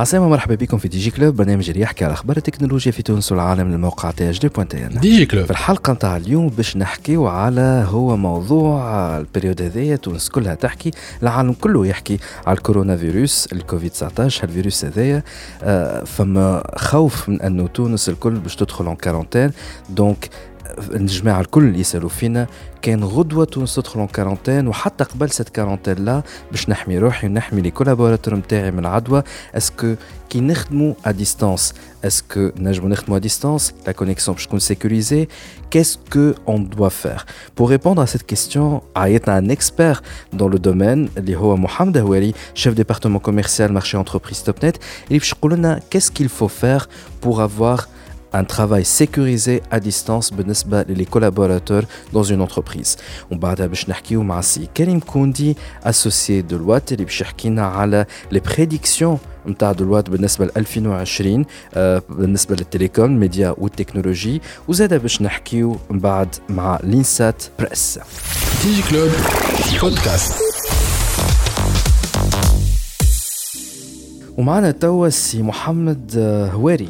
عسلامة مرحبا بكم في دي جي كلوب برنامج اللي يحكي على أخبار التكنولوجيا في تونس والعالم تي اش دي بوان تي إن. ديجي كلوب. في الحلقة نتاع اليوم باش نحكيو على هو موضوع البريود هذايا تونس كلها تحكي العالم كله يحكي على الكورونا فيروس الكوفيد 19 الفيروس هذايا. آه، فما خوف من أنه تونس الكل باش تدخل اون كارونتين دونك الجماعة الكل اللي يسألوا فينا كان غدوة تونس تدخل اون كارونتين وحتى قبل سيت كارونتين لا باش نحمي روحي ونحمي لي كولابوراتور نتاعي من العدوى اسكو كي نخدموا ا ديستانس اسكو نجموا نخدموا ا ديستانس لا كونيكسيون باش تكون سيكوريزي qu'est-ce que on doit faire Pour répondre à cette question, عيطنا un expert dans le domaine اللي هو محمد هواري chef département commercial marché entreprise Topnet اللي باش يقول لنا qu'est-ce qu'il faut faire pour avoir un travail sécurisé à distance بالنسبة les collaborateurs dans une entreprise. وبعدها باش نحكيو مع سي كريم كوندي associé de Deloitte اللي باش يحكينا على les prédictions نتاع دلوات بالنسبة ل 2020 آه، بالنسبة للتليكوم الميديا والتكنولوجي وزاد باش نحكيو من بعد مع لينسات بريس ديجي كلوب بودكاست ومعنا توا سي محمد آه، هواري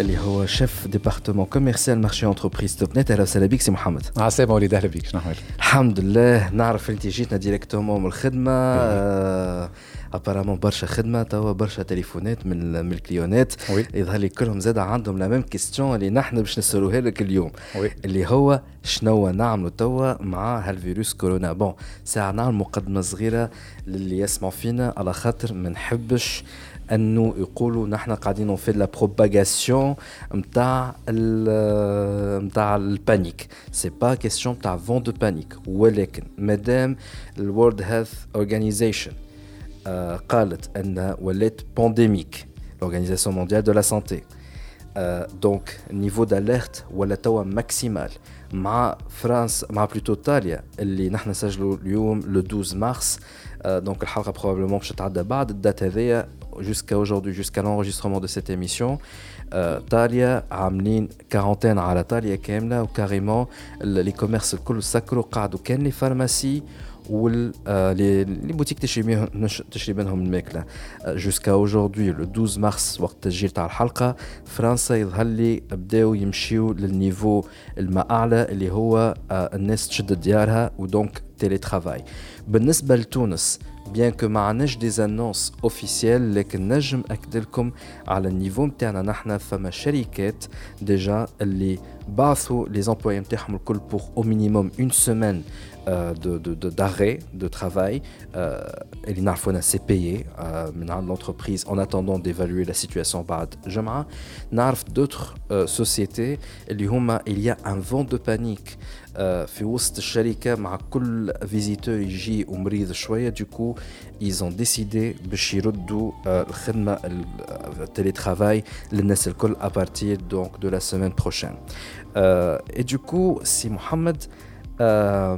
اللي هو شيف ديبارتمون كوميرسيال مارشي انتربريز توب نت أهلا وسهلا بك سي محمد. عسلامة وليد أهلا بيك شنو أحوالك؟ الحمد لله. نعرف انت جيتنا ديريكتومون من الخدمة. آه ابارامون برشا خدمة توا برشا تليفونات من من الكليونات. يظهر لي كلهم زاد عندهم لا ميم كيستيون اللي نحن باش نسالوها لك اليوم. وي. اللي هو شنو نعملوا توا مع هالفيروس كورونا. بون ساعة نعمل مقدمة صغيرة للي يسمعوا فينا على خاطر ما نحبش انه يقولوا نحن قاعدين في لا بروباغاسيون نتاع نتاع البانيك سي با كيستيون نتاع فون دو بانيك ولكن مادام الورد هيلث اورجانيزيشن قالت ان ولات بانديميك l'organisation mondiale de la santé آه، دونك النيفو داليرت ولا توا ماكسيمال مع فرنسا مع بلوتو ايطاليا اللي نحن نسجلوا اليوم لو 12 مارس آه، دونك الحلقه بروبابلمون باش تتعدى بعد الدات هذيا jusqu'à aujourd'hui, jusqu'à l'enregistrement de cette émission, euh, Talia a amené quarantaine à la Talia Kemla ou carrément les commerces, ça les pharmacies, وال آه، بوتيك تشري منهم الماكلة. جوسكا اوجوردي لو 12 مارس وقت تسجيل تاع الحلقة فرنسا يظهر لي بداو يمشيو للنيفو الما أعلى اللي هو آه، الناس تشد ديارها ودونك تيلي ترافاي بالنسبة لتونس بيان كو ما عندناش دي انونس اوفيسيال لكن نجم اكد لكم على النيفو نتاعنا نحن فما شركات ديجا اللي بعثوا لي زامبلوي نتاعهم الكل بور أو مينيموم اون سيمين de, de, de- d'arrêt de travail euh, اللي نعرفوا انا سي بايي من عند l'entreprise en attendant d'évaluer la situation بعد جمعة نعرف d'autres euh, sociétés اللي هما il y a un vent de panique euh, في وسط الشركة مع كل فيزيتور يجي ومريض شوية دوكو ils ont décidé باش يردوا euh, الخدمة التيلي ترافاي للناس الكل à partir donc de la semaine prochaine euh, et du coup سي محمد آه،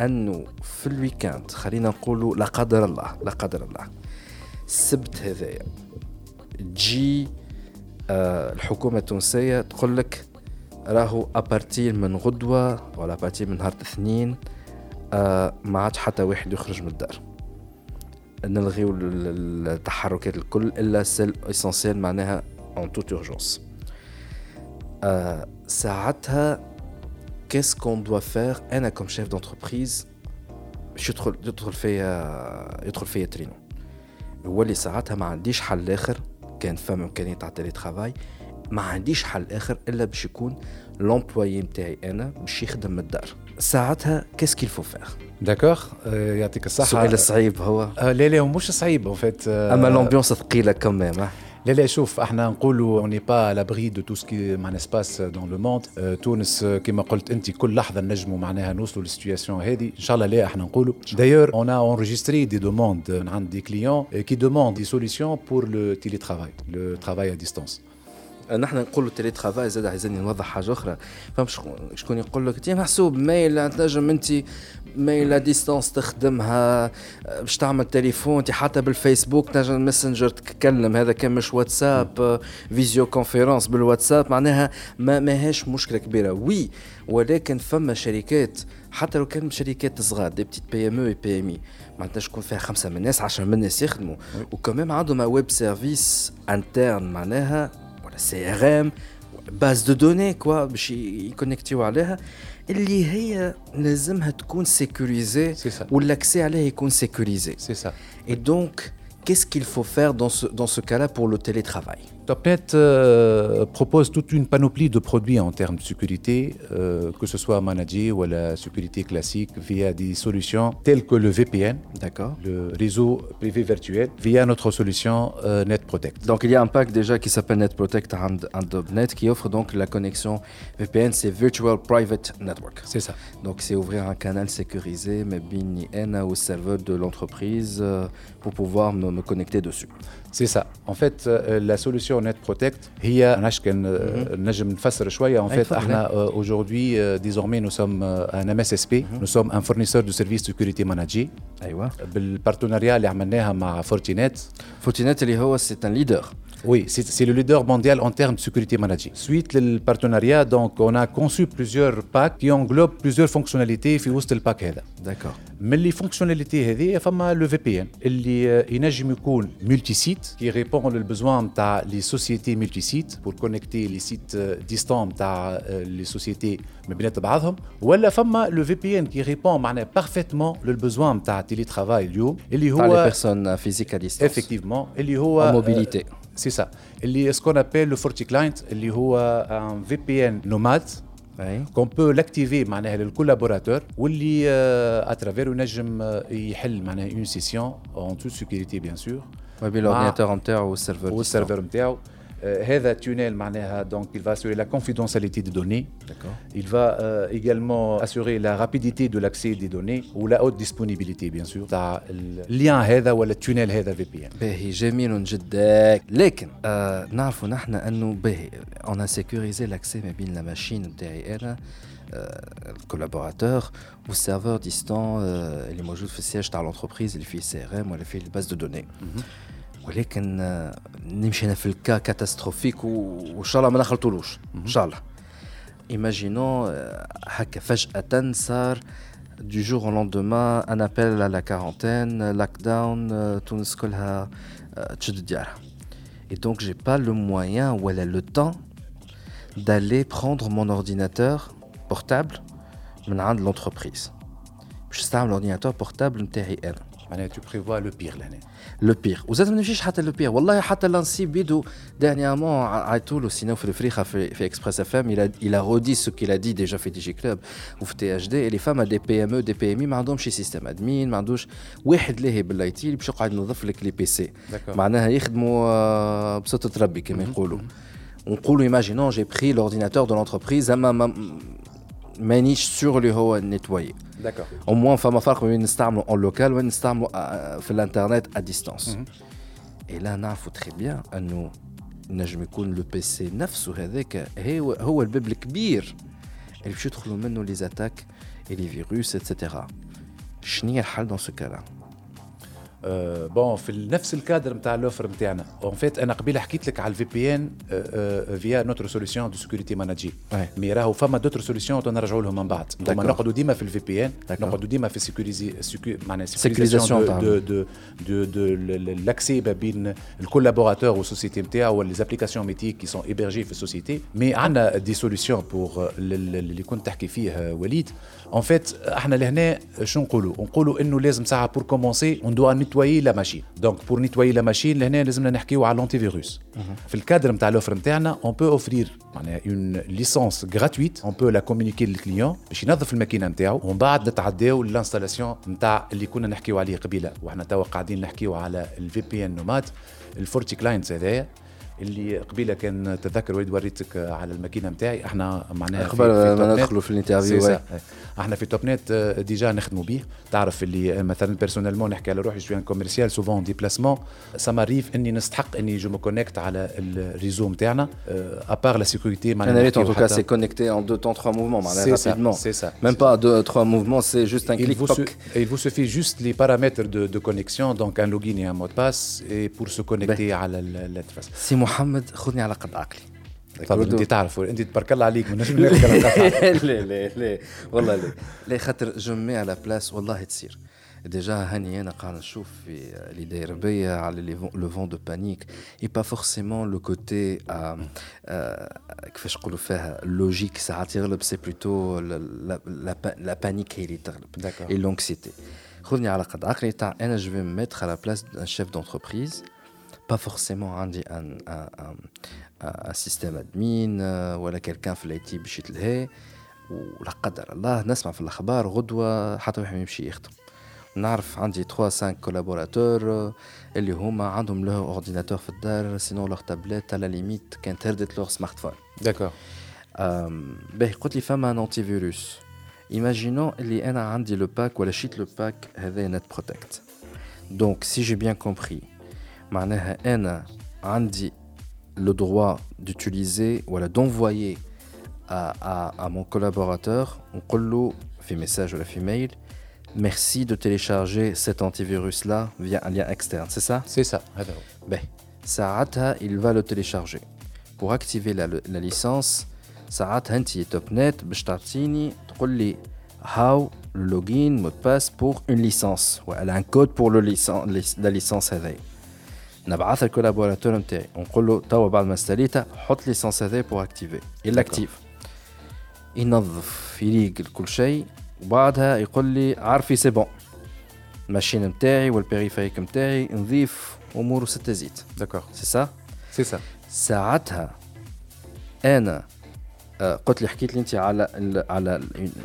انه في الويكاند خلينا نقولوا لا قدر الله لا قدر الله. السبت هذايا. تجي آه الحكومة التونسية تقول لك راهو ابارتير من غدوة ولا ابارتير من نهار الاثنين آه ما عادش حتى واحد يخرج من الدار. نلغيو ال- ال- التحركات الكل إلا سيل اسونسيال معناها اون توت اورجونس آه ساعتها qu'est-ce qu'on doit faire أنا كوم شيف دونتربريز باش يدخل يدخل فيا يدخل فيا ترينو هو اللي ساعتها ما عنديش حل اخر كان فما امكانيه تاع تيلي ترافاي ما عنديش حل اخر الا باش يكون لومبلويي نتاعي أنا باش يخدم من الدار ساعتها qu'est-ce qu'il faut faire? داكوغ يعطيك الصحة السؤال الصعيب هو لا لا مش صعيب فيت اما الامبيونس ثقيله كمان لا لا شوف إحنا نقولوا اوني با لابري دو تو سكي معناها سباس دون لو موند تونس كما قلت أنت كل لحظة نجموا معناها نوصلوا للسيتياسيون هذه إن شاء الله لا إحنا نقولوا. دايور اون انريجستري دي دوموند عند دي كليون كي دوموند دي سوليسيون بور لو تيلي ترافاي لو ترافاي ا ديستونس نحن نقولوا تيلي ترافاي زاد عايزين نوضح حاجة أخرى. فهم شكون يقول لك؟ انت محسوب ميل تنجم أنت ميل ديستونس تخدمها باش تعمل تليفون انت حتى بالفيسبوك تنجم ماسنجر تتكلم. هذا كان مش واتساب فيديو كونفيرونس بالواتساب. معناها ما ماهيش مشكلة كبيرة. وي ولكن فما شركات حتى لو كان شركات صغار دي بتيت بي ام أو بي ام اي معناتها شكون فيها خمسة من الناس 10 من الناس يخدموا. وكمان عندهم ويب سيرفيس انترن معناها سي ار ام باز دو دوني كوا باش يكونكتيو عليها. اللي هي لازمها تكون سيكوريزي والاكسي عليها يكون سيكوريزي سي سا اي دونك qu'est-ce qu'il faut faire dans ce, dans ce cas-là pour le télétravail Topnet euh, propose toute une panoplie de produits en termes de sécurité, euh, que ce soit managé ou la sécurité classique via des solutions telles que le VPN, le réseau privé virtuel, via notre solution euh, NetProtect. Donc il y a un pack déjà qui s'appelle NetProtect à Net qui offre donc la connexion VPN, c'est Virtual Private Network. C'est ça. Donc c'est ouvrir un canal sécurisé, mais bien au serveur de l'entreprise euh, pour pouvoir me, me connecter dessus. C'est ça. En fait, euh, la solution Net Protect, هي نجم نفسر شوية. En fait, احنا aujourd'hui désormais nous sommes un MSSP, nous sommes un fournisseur de services de sécurité managé. ايوه. بالبارتنريا اللي عملناها مع فورتينيت. فورتينيت اللي هو c'est un leader. Oui, c'est le leader mondial en termes de sécurité managée. Suite le partenariat, donc on a conçu plusieurs packs qui englobent plusieurs fonctionnalités في وسط الباك هذا. D'accord. من les fonctionnalités هذه فما le VPN اللي ينجم يكون multi site qui répond للبزوان نتاع les sociétés multi sites pour connecter les sites distants نتاع les sociétés ما بينات بعضهم ولا فما le VPN qui répond معناها parfaitement للبزوان نتاع télétravail اليوم اللي هو les personnes physiques à distance. Effectivement اللي هو en mobilité. C'est ça. Il y a ce qu'on appelle le FortiClient, qui est un VPN nomade qu'on peut l'activer معناها للكولابوراتور واللي à travers ينجم يحل معناها une session en toute sécurité bien sûr. ما بين l'ordinateur نتاعو والسيرفر والسيرفر نتاعو هذا tunnel معناها donc il va assurer la confidentialité des données. Il va euh, également assurer la rapidité de l'accès des données ou la haute disponibilité bien sûr تاع اللين هذا ولا التونيل هذا في بي ان. باهي جميل جدا لكن آه نعرفوا نحن انه باهي on a sécurisé l'accès ما بين لا ماشين نتاعي انا الكولابوراتور والسيرفر ديستون اللي موجود في السياج تاع لونتربريز اللي فيه سي ار ام ولا فيه الباز دو دوني. ولكن نمشي انا في الكا كاتاستروفيك وان شاء الله ما نخلطولوش ان شاء الله ايماجينون هكا فجاه صار du jour au lendemain un appel à la quarantaine lockdown تونس كلها تشد ديارها et donc j'ai pas le moyen ou le temps d'aller prendre mon ordinateur portable من عند l'entreprise باش نستعمل l'ordinateur portable نتاعي انا معناها tu prévois le pire لهنا لو بيغ وزاد ما نمشيش حتى لو بيغ والله حتى لانسي بيدو دانيامون عيطوا له سينو في الفريخه في, في اكسبريس اف ام il a redit ce qu'il a dit déjà في دي جي كلوب وفي تي اش دي اللي فما دي بي ام او دي بي ام اي ما عندهمش سيستم ادمين ما عندوش واحد لاهي بالاي تي اللي باش يقعد ينظف لك لي بي سي معناها يخدموا بصوت ربي كما يقولوا ونقولوا ايماجينون جي بري لورديناتور دو لونتربريز اما مانيش سور اللي هو نيتوايي D'accord. Au moins, فما فرق بين نستعملوا en local ونستعملوا في الانترنت à distance. Et là نعرفوا très bien انه نجم يكون لو بي سي نفسه هذاك هو هو الباب الكبير اللي باش يدخلوا منه لي زاتاك لي فيروس اتسيتيرا. شنو هي الحل دون سو كالا؟ بون في نفس الكادر نتاع الأوفر نتاعنا اون فيت أنا قبيلة حكيت لك على الفي بي ان فيا نوتر سوليسيون دو سيكوريتي ماناجي مي راهو فما دوتر سوليسيون نرجعوا لهم من بعد. هما نقعدوا ديما في الفي بي ان نقعدوا ديما في سيكوريزي معناها سيكوريزاسيون دو دو دو دو لاكسي ما بين الكولابوراتور والسوسيتي نتاعو ولا زابليكاسيون ميتيك كي سون ايبرجي في السوسيتي مي عندنا دي سوليسيون بور اللي كنت تحكي فيه وليد. اون فيت إحنا لهنا شنو نقولوا؟ نقولوا إنه لازم ساعة بور كومونسي اون دو نيتوايي لا ماشين. دونك بور نيتوايي لا ماشين لهنا لازمنا نحكيو على الانتي فيروس في الكادر نتاع الأوفر نتاعنا اون بو اوفرير معناها اون ليسونس غراتويت اون بو لا كومونيكي للكليون باش ينظف الماكينة نتاعو. ومن بعد نتعداو للانستالاسيون نتاع اللي كنا نحكيو عليه قبيلة. وحنا توا قاعدين نحكيو على الفي بي ان نوماد الفورتي كلاينتس هذايا. اللي قبيلة كان تذكر وليد وريتك على الماكينة نتاعي إحنا معناها قبل ما ندخلوا في الانترفيو إحنا في توب نت ديجا نخدموا به تعرف اللي مثلا بيرسونيلمون نحكي على روحي جو كوميرسيال سوفون ديبلاسمون سا ماريف إني نستحق إني جو مو كونيكت على الريزو نتاعنا ابار لا سيكوريتي معناها ريت ان توكا سي كونيكتي ان دو تون تخوا موفمون معناها رابيدمون سي ميم با دو تخوا موفمون سي جوست ان كليك توك Il vous suffit juste les paramètres de, de connexion, donc un login et un mot de passe, et pour se connecter à l'interface. Si Mohamed, خذني على قد عقلي طب انت تعرف انت تبارك الله عليك ما نجم لا لا لا والله لا لا خاطر جو مي على بلاس والله تصير ديجا هاني انا قاعد نشوف في اللي داير بيا على لو فون دو بانيك اي با فورسيمون لو كوتي كيفاش نقولوا فيها لوجيك ساعات يغلب سي بلوتو لا بانيك هي اللي تغلب اي لونكسيتي خذني على قد عقلي تاع انا جو في ميتر على بلاس ان شيف دونتربريز با فورسيمون عندي ان ان ان سيستيم ادمين ولا كيلكان في الاي تي باش يتلهي ولا قدر الله نسمع في الاخبار غدوه حتى واحد يمشي يخدم نعرف عندي 3 5 كولابوراتور اللي هما عندهم له اورديناتور في الدار سينو لوغ تابليت على ليميت كانت هردت لوغ سمارت فون داكور باهي قلت لي فما ان انتي فيروس ايماجينون اللي انا عندي لو باك ولا شيت لو باك هذا نت بروتكت دونك سي جي بيان كومبري معناها انا عندي le droit d'utiliser ou d'envoyer à, à, à, mon collaborateur, on dit fait message ou la fait mail, merci de télécharger cet antivirus-là via un lien externe, c'est ça C'est ça. Ben, Saata, il va le télécharger. Pour activer la, la licence, Saata, tu topnet, b'shtartini, tu how le login, mot de passe pour une licence. Ouais, elle a un code pour le licence, la licence. نبعث الكولابوراتور نتاعي ونقول له توا بعد ما استليتها حط ليسانس هذا بور اكتيفي الا اكتيف ينظف يليق كل شيء. وبعدها يقول لي عارفي سي بون الماشين نتاعي والبيريفيريك نتاعي نظيف اموره ستة زيت. داكور سي سا سي سا ساعتها أنا قلت لي حكيت لي أنت على على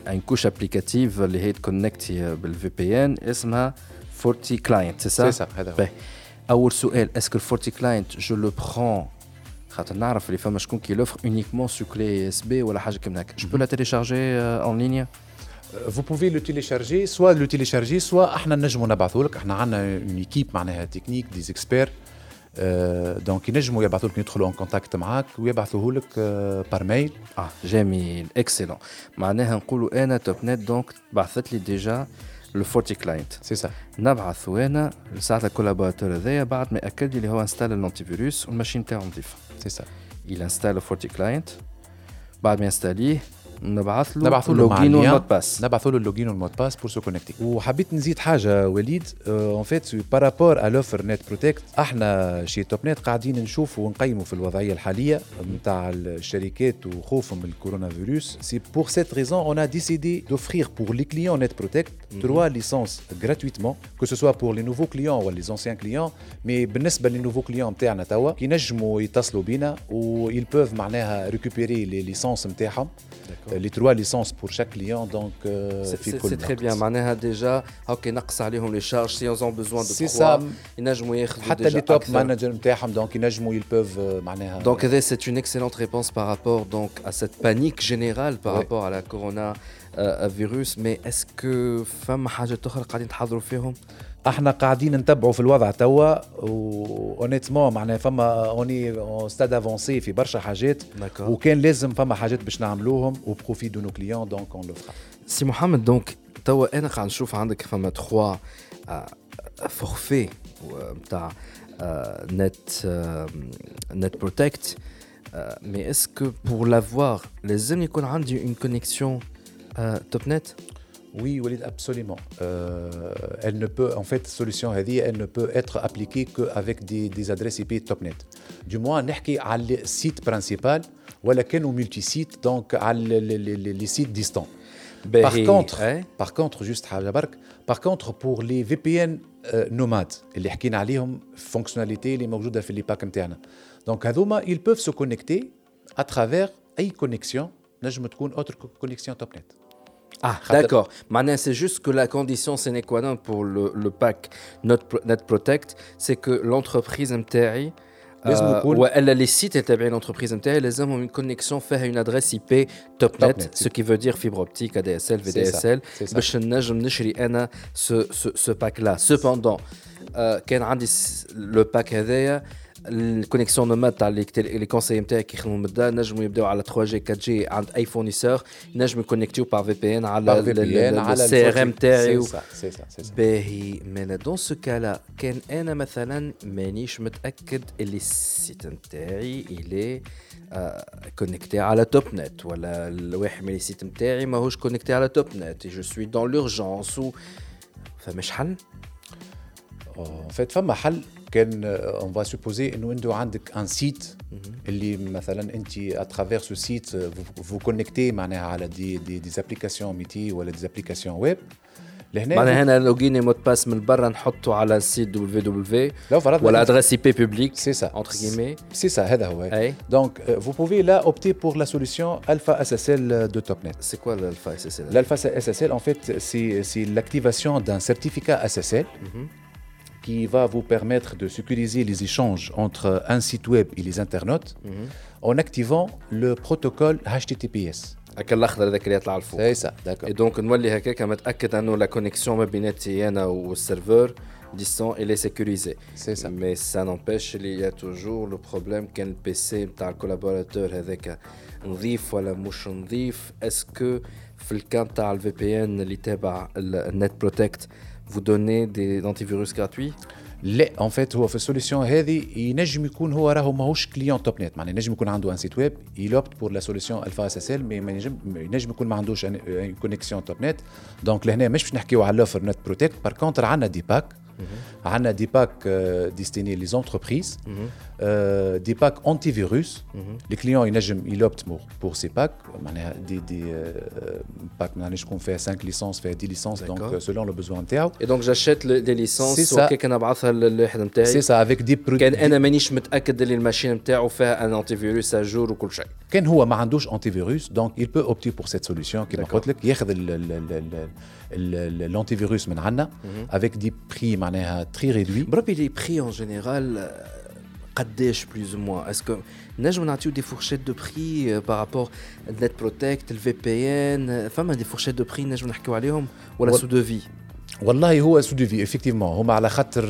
ان كوش ابليكاتيف اللي هي تكونكتي بالفي بي ان اسمها فورتي كلاينت. سي سا سي سا هذا اول سؤال اسكو الفورتي كلاينت جو لو برون خاطر نعرف اللي فما شكون كي لوفر اونيكمون سو كلي اس بي ولا حاجه كيما هكا جو بو لا تيليشارجي اون لينيا Vous pouvez le télécharger, soit le télécharger, soit احنا نجموا نبعثوا لك احنا عندنا اون ايكيب معناها تكنيك دي اكسبير دونك ينجموا يبعثوا لك يدخلوا ان كونتاكت معاك ويبعثوه لك بار ميل اه جميل اكسلون معناها نقولوا انا توب نت دونك بعثت لي ديجا لو فورتي كلاينت. سي سا نبعث أنا لساعة الكولابوراتور هذايا بعد ما يأكد لي اللي هو انستال الانتي فيروس والماشين تاعو نظيفه سي سا il installe le FortiClient كلاينت. بعد ما ينستاليه نبعث له نبعث له اللوجين والمود باس. نبعث له اللوجين والمود باس بور سو كونكتي وحبيت نزيد حاجة وليد اون فيت بارابور لوفر نت بروتكت إحنا شي توب نت قاعدين نشوفوا ونقيموا في الوضعية الحالية نتاع الشركات وخوفهم من الكورونا فيروس. سي بور سيت ريزون اون ا ديسيدي دوفرير بور لي كليون نت بروتكت تروا ليسونس gratuitement que ce soit pour les nouveaux clients ou les anciens clients mais بالنسبه للنوفو كليون نتاعنا توا كي نجموا يتصلوا بينا و ils peuvent معناها ريكوبيري لي ليسونس نتاعهم les trois licences pour chaque client donc c'est très bien معناها déjà هاكا نقص عليهم لي شارج سي اون بوزوان دو تخوا ينجموا ياخذوا حتى لي توب مانجر نتاعهم دونك ينجموا ils peuvent معناها donc هذا c'est une excellente réponse par rapport donc à cette panique générale par rapport à la corona فيروس مي اسكو فما حاجات أخرى قاعدين تحضروا فيهم؟ إحنا قاعدين نتبعوا في الوضع توا اونيتمون معناها فما اوني ستاد افونسي في برشا حاجات وكان لازم فما حاجات باش نعملوهم وبروفي دو نو كليون دونك اون لو فرا سي محمد دونك توا أنا قاعد نشوف عندك فما 3 فورفي نتاع نت نت بروتكت مي اسكو بور لافوار لازم يكون عندي اون كونيكسيون توب نت Oui, Walid, absolument. Euh, elle ne peut, en fait, solution elle ne peut être appliquée qu'avec des, des adresses IP TopNet. Du moins, نحكي على le site principal, ولكن multi-site, donc على les, les, les sites distants. Par باهي. contre, أي. par contre, juste حاجة برك, par contre pour les VPN euh, nomades اللي حكينا عليهم fonctionnalité اللي موجودة في اللي باك نتاعنا. Donc هذوما ils peuvent se connecter à travers أي connexion نجم تكون autre connexion top net. Ah, d'accord. Maintenant, c'est juste que la condition sine qua non pour le, le pack Not, Pro Protect, c'est que l'entreprise MTI, euh, ouais, elle a les sites et bien l'entreprise MTI, les hommes ont une connexion faire une adresse IP topnet, top ce qui veut dire fibre optique, ADSL, VDSL. Je ce, ce, ce pack-là. Cependant, euh, le pack الكونيكسيون نوماد تاع لي لي كونساي نتاعي كي يخدموا مده نجموا يبداو على 3 جي 4 جي عند اي فورنيسور نجموا يكونيكتيو بار في بي ان على Par VPN على السي ار ام تاعي. باهي. مالا دون سو كالا كان أنا مثلا مانيش متأكد اللي السيت نتاعي الي كونكتي على توب نت ولا الواحد من السيت نتاعي ماهوش كونكتي على توب نت جو سوي دون لورجونس و فمش حل fait, فما حل كان euh, on va supposer انه عنده عندك ان سيت اللي مثلا انت à travers ce site euh, vous, vous connectez معناها على دي دي دي ابليكاسيون ميتي ولا دي ابليكاسيون ويب لهنا معناها هنا لوجين مود باس من برا نحطه على السيت دبليو دبليو لو فرضنا ولا ادريس اي بي بوبليك C'est ça. entre guillemets C'est ça, هذا هو. أي. Donc, euh, vous pouvez là opter pour la solution Alpha SSL de TopNet. c'est quoi l'alpha SSL L'Alpha SSL, en fait, c'est c'est l'activation d'un certificat SSL qui va vous permettre de sécuriser les échanges entre un site web et les internautes en activant le protocole HTTPS. هكا الاخضر هذاك اللي يطلع الفوق C'est ça, d'accord. Et donc نولي هكاك متاكد انه لا كونيكسيون ما بيناتي انا والسيرفور distant elle est sécurisée. C'est ça. Mais ça n'empêche qu'il y a toujours le problème qu'un PC نتاع الكولابوراتور هذاك نظيف ولا مش نظيف اسكو في الكان تاع الفي بي ان اللي تابع النت بروتكت vous donnez des antivirus gratuits لا ان فيت هو في السوليسيون هذه ينجم يكون هو راهو ماهوش كليون توب نت معناها ينجم يكون عنده ان سيت ويب يلوبت بور لا سوليسيون الفا اس اس ال مي ما ينجم ينجم يكون ما عندوش كونيكسيون توب نت دونك لهنا مش باش نحكيو على الاوفر نت بروتكت بار كونتر عندنا دي باك عندنا دي باك ديستيني لي زونتربريز دي باك انتي فيروس لي كليون ينجم يلوبت بور سي باك معناها دي دي باك ما نعرفش يكون فيها 5 ليسونس فيها 10 ليسونس D'accord. دونك سولون لو بوزوان نتاعو et donc j'achète le- des licences C'est ça. وكيك نبعثها للواحد نتاعي سي سا افيك دي كان انا مانيش متاكد اللي الماشين نتاعو فيها ان انتي فيروس اجور وكل شيء كان هو ما عندوش انتي فيروس دونك il peut opter pour cette solution كما D'accord. قلت لك ياخذ الانتي فيروس من عندنا avec des prix معناها très réduits بربي لي بري اون جينيرال قداش بلوز او موان اسكو نجم نعطيو دي فورشيت دو بري بارابور النت بروتكت الفي بي ان فما دي فورشيت دو بري نجم نحكيو عليهم ولا و- سو دو في والله هو سو ديفي افكتيفمون هما على خاطر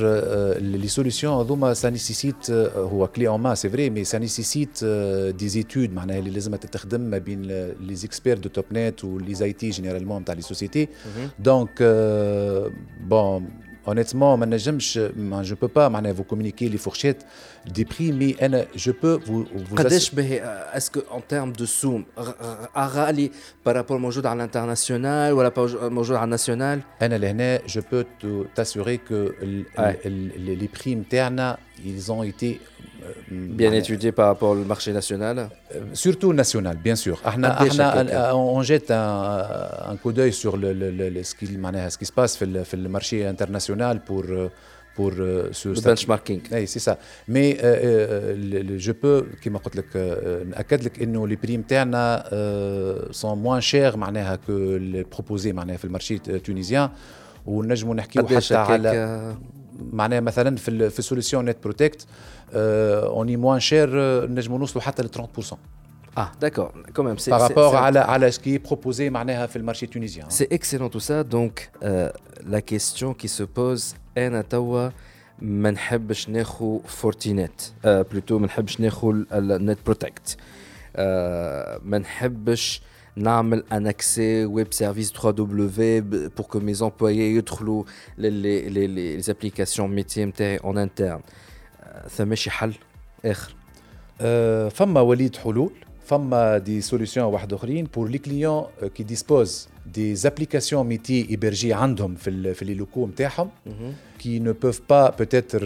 لي سوليسيون هذوما سا نيسيسيت هو كلي اون ما سي فري مي سا نيسيسيت دي زيتود معناها اللي لازم تتخدم ما بين لي زيكسبير دو توب نت ولي زي تي جينيرالمون تاع لي سوسيتي دونك بون honnêtement, je ne peux pas vous communiquer les fourchettes des prix, mais hein, je peux vous. vous euh, Est-ce qu'en termes de soum, Arali, par rapport au à l'international ou à la euh, national? Hein, je peux t'assurer que les prix internes, ils ont été بيان étudié par rapport au marché national surtout national bien sûr احنا قديش احنا هكاك؟ on jette un, un coup d'œil sur le, le, le, le- ce qui معناها ce qui se passe في ال- في المارشي انترناسيونال pour pour euh, ce statut. البنشماركينغ اي سي سا مي جو بو كيما قلت لك آه، ناكد لك انه لي بري نتاعنا سون موان شير معناها كو بروبوزي معناها في المارشي تونيزيان ونجموا نحكيو قداش حتى على هكاك معناها مثلا في ال- في السوليسيون نت بروتكت اوني موان شير نجموا نوصلوا حتى ل 30% اه داكور quand même c'est par c'est- rapport c'est- على على سكي بروبوزي معناها في المارشي تونيزيان C'est excellent tout ça. Donc, euh, la question qui se pose, أنا توا ما نحبش ناخو فورتينيت آه بلوتو ما نحبش ناخو النت بروتكت آه ما نحبش نعمل ان اكسي ويب سيرفيس 3 دبليو pour que mes employés يدخلوا les, les, les, les applications métiers نتاعي en interne ثم حل آخر. آه، فما وليد حلول فما دي سوليسيون واحد أخرين بور لي كليون كي ديسبوز دي زابليكاسيون ميتي ايبرجي عندهم في في لي لوكو نتاعهم كي نو بوف با بوتيتر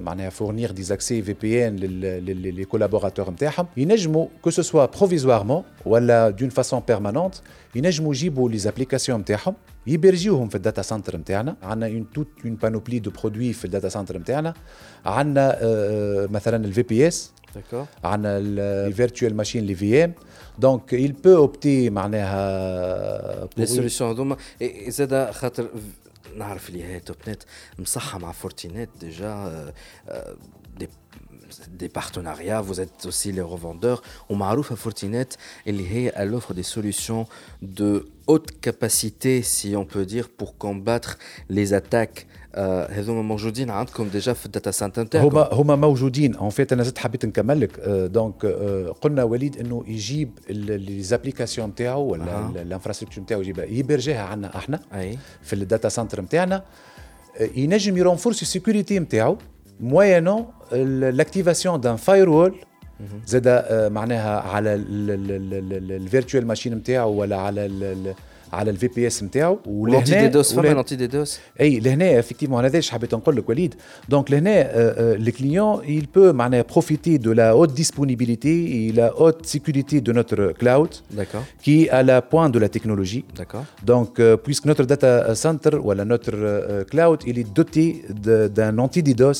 معناها فورنير دي زاكسي في بي ان لي كولابوراتور نتاعهم ينجموا كو سو سوا بروفيزوارمون ولا دون فاسون بيرمانونت ينجموا يجيبوا لي زابليكاسيون نتاعهم يبرجيوهم في الداتا سنتر نتاعنا عندنا une toute une panoplie de produits في الداتا سنتر نتاعنا عندنا مثلا الفي بي اس عندنا الفيرتوال ماشين لي في ام دونك il peut opter معناها لي سوليسيون هذوما زاد خاطر نعرف اللي هي توب نت مصحة مع فورتينيت ديجا دي des partenariats, vous êtes aussi les revendeurs. On m'a à Fortinet, elle offre des solutions de haute capacité, si on peut dire, pour combattre les attaques هذوما موجودين عندكم ديجا في الداتا سنتر نتاعكم هما هما موجودين اون فيت انا زدت حبيت نكمل لك دونك قلنا وليد انه يجيب لي زابليكاسيون نتاعو ولا الانفراستركتور نتاعو يجيبها يبرجيها عندنا احنا أي. في الداتا سنتر نتاعنا ينجم يرونفورس السيكوريتي نتاعو موينو لاكتيفاسيون دان فاير وول زاد معناها على الفيرتوال ماشين نتاعو ولا على على الفي بي اس نتاعو ولانتي دي دوس فما لانتي دي دوس اي لهنا افكتيفمون هذا ايش حبيت نقول لك وليد دونك لهنا الكليون il peut معناها profiter de la haute disponibilité et la haute sécurité de notre cloud d'accord qui est à la pointe de la technologie d'accord donc puisque notre data center ou notre cloud il est doté d'un anti-DDoS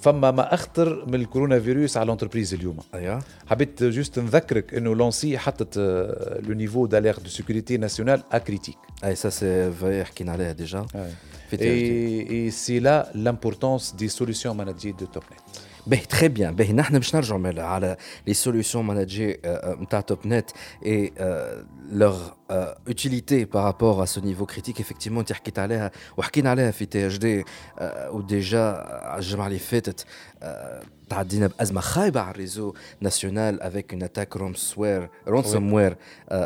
فما ما أخطر من الكورونا فيروس على لونتربريز اليوم. أيوه. حبيت جوست نذكرك إنه لونسي حطت لو نيفو دالير دو سيكوريتي ناسيونال ا كريتيك أي سا سي فري حكينا عليها ديجا اي سي لا لامبورتونس دي سوليسيون ماناجي دو توب نت باهي تخي بيان باهي نحن باش نرجعوا على لي سوليوشن ماناجي نتاع توب نت اي leur euh, utilité par rapport à ce niveau critique effectivement انت حكيت عليها وحكينا عليها في تي اش دي وديجا الجمعه اللي فاتت تعدينا بازمه خايبه على الريزو ناسيونال افيك اون اتاك رومسوير رونسوموير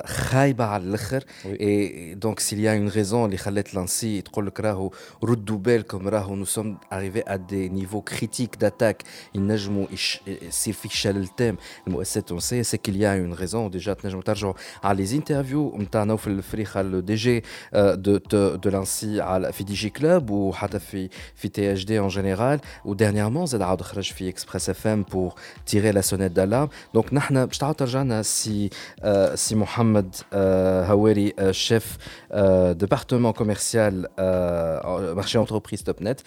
خايبه على الاخر اي دونك سيل يا اون ريزون اللي خلات لانسي تقول لك راهو ردوا بالكم راهو نو سوم اريفي ا دي نيفو كريتيك داتاك ينجموا يصير في شلل تام المؤسسات التونسيه سي كيل يا اون ريزون ديجا تنجموا ترجعوا على لي انترفيو نتاع نوفل الفريخه لو دي جي دو دو لانسي على في دي جي كلوب وحتى في في تي اش دي ان جينيرال وديرنييرمون زاد عاود خرج في اكسبريس اف ام بور تيري لا سونيت دالارم دونك نحن باش تعاود ترجعنا سي سي محمد هواري شيف ديبارتمون كوميرسيال مارشي انتربريز توب نت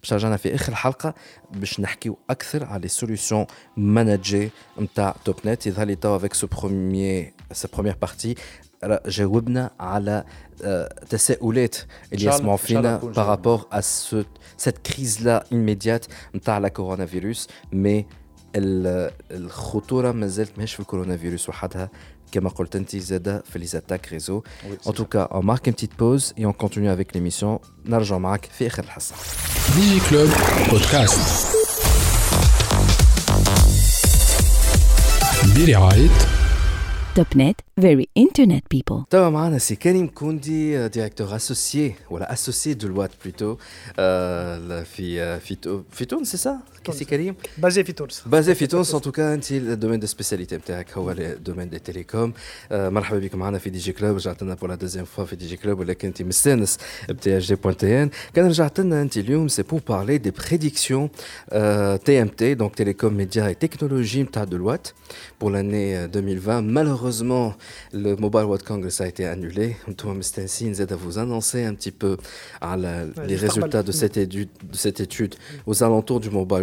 باش ترجعنا في اخر الحلقه باش نحكيو اكثر على لي سوليوشن ماناجي نتاع توب نت يظهر لي تو افيك سو بروميير سا بروميير بارتي جاوبنا على تساؤلات اللي يسمعوا فينا بارابور ا cette crise là immédiate نتاع لا كورونا فيروس مي الخطوره مازالت ماهيش في الكورونا فيروس وحدها كما قلت انت زاد في لي اتاك ريزو ان توكا اون مارك ان بتيت بوز اي اون كونتينيو افيك ليميسيون نرجع معك في اخر الحصه دي كلوب بودكاست برعايه توب نت very internet people. توا معنا سي كريم كوندي ديريكتور اسوسيي ولا اسوسيي دو الوات بلوتو في في في تونس سي سا سي كريم بازي في تونس بازي في تونس ان توكا انت الدومين دو سبيسياليتي نتاعك هو الدومين دي تيليكوم مرحبا بكم معنا في دي جي كلوب رجعت لنا بور لا دوزيام فوا في دي جي كلوب ولكن انت مستانس بتي اش جي بوان تي ان كان رجعت لنا انت اليوم سي بور بارلي دي بريديكسيون تي ام تي دونك تيليكوم ميديا اي تكنولوجي نتاع دو الوات بور لاني 2020 malheureusement malheureusement, le Mobile World Congress a été annulé. Thomas Mestensin à vous annoncer un petit peu les résultats de cette, étude, de cette étude aux alentours du Mobile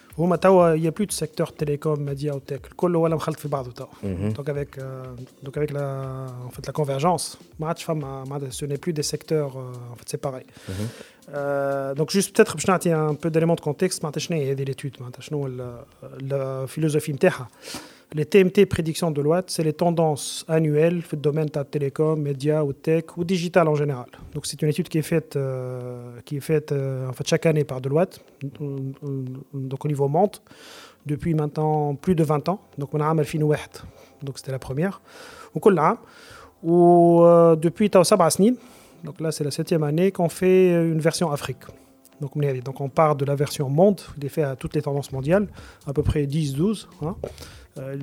هما توا يا بلو دو سيكتور تيليكوم ميديا وتك كله ولا مخلط في بعضه توا دونك افيك دونك افيك لا ان فيت لا كونفرجونس ما عادش فما ما عادش سو ني بلو دي سيكتور ان فيت سيباري دونك جوست بتاتر باش نعطي ان بو ديليمون دو كونتكست معناتها شنو هي هذه ليتود معناتها شنو الفيلوزوفي نتاعها les TMT prédictions de Deloitte, c'est les tendances annuelles dans le domaine de télécom, médias ou tech ou digital en général. Donc c'est une étude qui est faite, euh, qui est faite euh, en fait chaque année par Deloitte, donc au niveau monde, depuis maintenant plus de 20 ans. Donc on a donc c'était la première. Ou euh, depuis Tao donc là c'est la septième année qu'on fait une version Afrique. Donc on part de la version monde, il est fait à toutes les tendances mondiales, à peu près 10-12. Euh,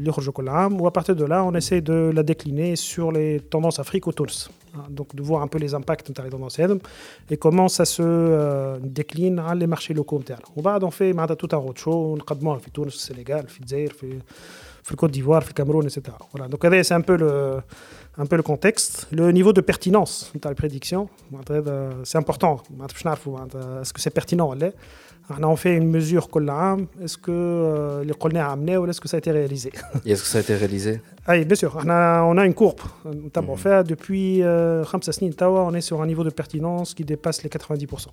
ou à partir de là, on essaie de la décliner sur les tendances Afrique Tunis. Hein, donc de voir un peu les impacts de les tendances et comment ça se euh, décline dans les marchés locaux. On va on fait tout un roadshow, on Tunis, le Sénégal, le Le Côte d'Ivoire, le Cameroun, etc. Voilà. Donc c'est un peu le un peu le contexte, le niveau de pertinence de la prédiction. C'est important. Est-ce que c'est pertinent? On fait une mesure Est-ce que les qu'on amené ou est-ce que ça a été réalisé? Est-ce que ça a été réalisé? Oui, bien sûr. On a, on a une courbe. Mhm. fait depuis 5 euh, on est sur un niveau de pertinence qui dépasse les 90%.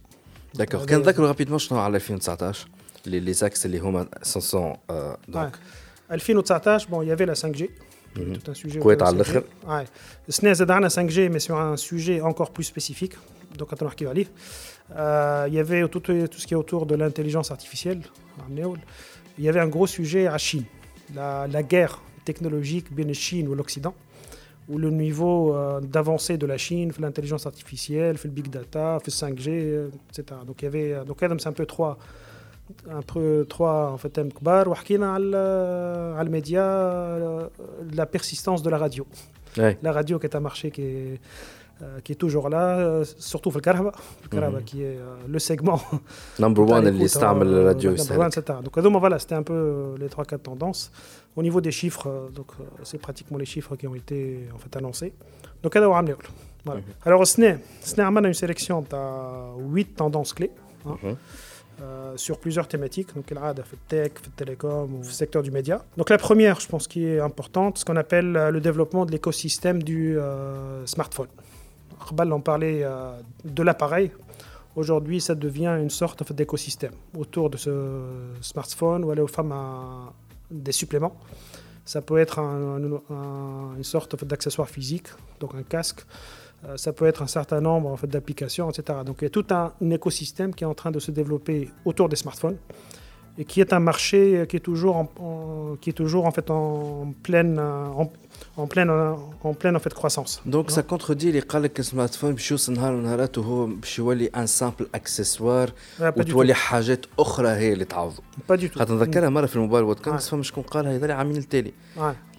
D'accord. Quand rapidement, je à 2019 les, les axes, les home sont. Euh, donc... 2019, bon, il y avait la 5G. Mhm. Tout un sujet. Ouais. Ce n'est 5G, mais sur un sujet encore plus spécifique. Donc, on va euh, il y avait tout, tout, ce qui est autour de l'intelligence artificielle. Il y avait un gros sujet à Chine, la, la guerre technologique bien Chine ou l'Occident, où le niveau euh, d'avancée de la Chine, l'intelligence artificielle, le big data, le 5G, etc. Donc il y avait, donc c'est un peu trois, un peu trois en fait thèmes كبار وحكينا على على الميديا la persistance de la radio. Ouais. La radio qui est un marché qui est euh, qui est toujours là, euh, surtout le Karaba, le qui est euh, le segment. Number one, اللي يستعمل الراديو etc. Donc voilà, c'était un peu les trois quatre tendances. Au niveau des chiffres, donc c'est pratiquement les chiffres qui ont été en fait annoncés. Donc هذا هو عامل voilà. Mhm. Alors السنة السنة عملنا une sélection de 8 tendances clés. Hein. Euh, sur plusieurs thématiques, donc il tech, le télécom ou le secteur du média. Donc la première, je pense, qui est importante, ce qu'on appelle le développement de l'écosystème du euh, smartphone on parlait euh, de l'appareil. Aujourd'hui, ça devient une sorte d'écosystème autour de ce smartphone ou aller aux femmes à des suppléments. Ça peut être une sorte d'accessoire physique, donc un casque. Euh, ça peut être un certain nombre en fait, d'applications, etc. Donc il y a tout un, écosystème qui est en train de se développer autour des smartphones et qui est un marché qui est toujours en, qui est toujours en fait en pleine en, en pleine en pleine en fait croissance. Donc ça contredit les قال لك السمارت فون باش يوصل نهار من النهارات وهو باش يولي ان سامبل اكسسوار وتولي حاجات اخرى هي اللي تعوض. با دي تو. خاطر نذكرها مره في الموبايل بودكاست فما شكون قالها هذا عامين التالي.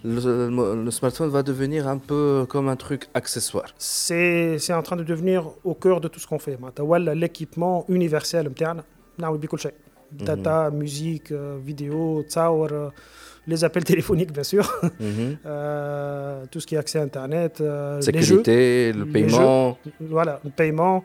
Le, smartphone va devenir un peu comme un truc accessoire. C'est en train de devenir au cœur de tout ce qu'on fait. L'équipement universel, نعمل بكل شيء. data, musique, euh, vidéo, تصاور, euh, les appels téléphoniques bien sûr, mhm. euh, tout ce qui est accès à Internet, sécurité, le paiement, voilà, le paiement,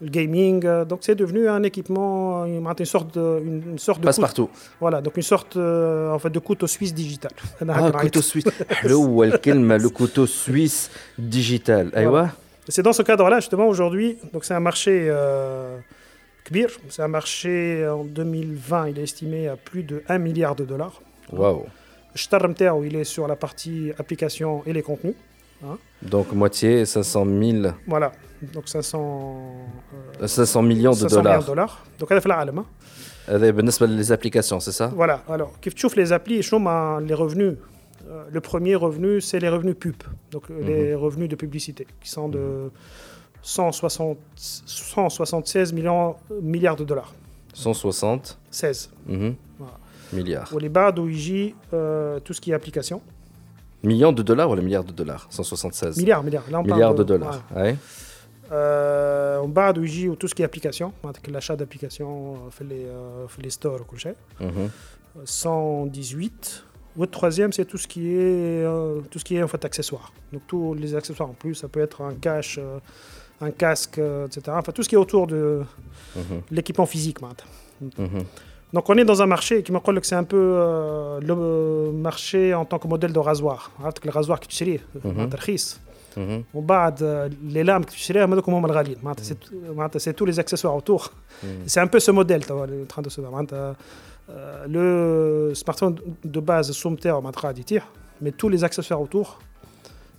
le gaming. donc c'est devenu un équipement, une sorte de, une, sorte de passe partout. Voilà, donc une sorte en fait de couteau suisse digital. Ah, couteau suisse. le couteau suisse digital. Voilà. C'est dans ce cadre-là justement aujourd'hui. Donc c'est un marché. C'est un marché en 2020, il est estimé à plus de 1 milliard de dollars. Waouh. où il est sur la partie application et les contenus. Hein. Donc moitié, 500 000. Voilà, donc 500, euh, 500 millions de 500 dollars. Millions de dollars. Donc elle fait la alma. Les applications, c'est ça? Voilà, alors, tu trouves les applis, les revenus. Euh, le premier revenu, c'est les revenus pub, donc les mhm. revenus de publicité, qui sont de 160 176 millions, milliards de dollars. 160 16. mhm, Voilà. milliards. Où il y a tout ce qui est application. Millions de dollars ou les milliards de dollars? 176 Milliards, milliards. Là, on milliards de, dollars. Ouais. Ouais. Euh, on parle de tout ce qui est application, l'achat d'applications, euh, fait les, euh, les stores, tout ça. Mm-hmm. 118. Le troisième, c'est tout ce qui est, euh, tout ce qui est en fait accessoire. Donc tous les accessoires en plus, ça peut être un cache, euh, un casque, etc. Enfin tout ce qui est autour de mm-hmm. l'équipement physique maintenant. Mm-hmm. Donc on est dans un marché qui me m'a que c'est un peu euh, le marché en tant que modèle de rasoir. Le rasoir que tu séries, on bat les lames que tu séries, mhm. c'est tous les accessoires autour. Mhm. C'est un peu ce modèle en train de se euh, Le smartphone de base, mais tous les accessoires autour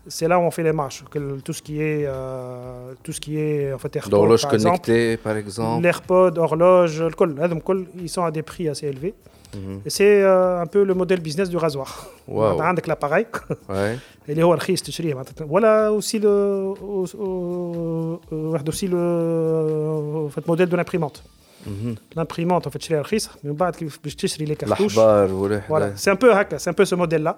c'est là où on fait les marches. Tout ce qui est, euh, tout ce qui est en fait, AirPod, connectée, par exemple. L'AirPod, horloge, le col, col, ils sont à des prix assez élevés. Mhm. C'est euh, un peu le modèle business du rasoir. Wow. Tu l'appareil. Ouais. Et les horloges, tu Voilà aussi le, aussi le en fait, modèle de l'imprimante. Mhm. L'imprimante, en fait, les cartouches. C'est un peu c'est un peu ce modèle-là.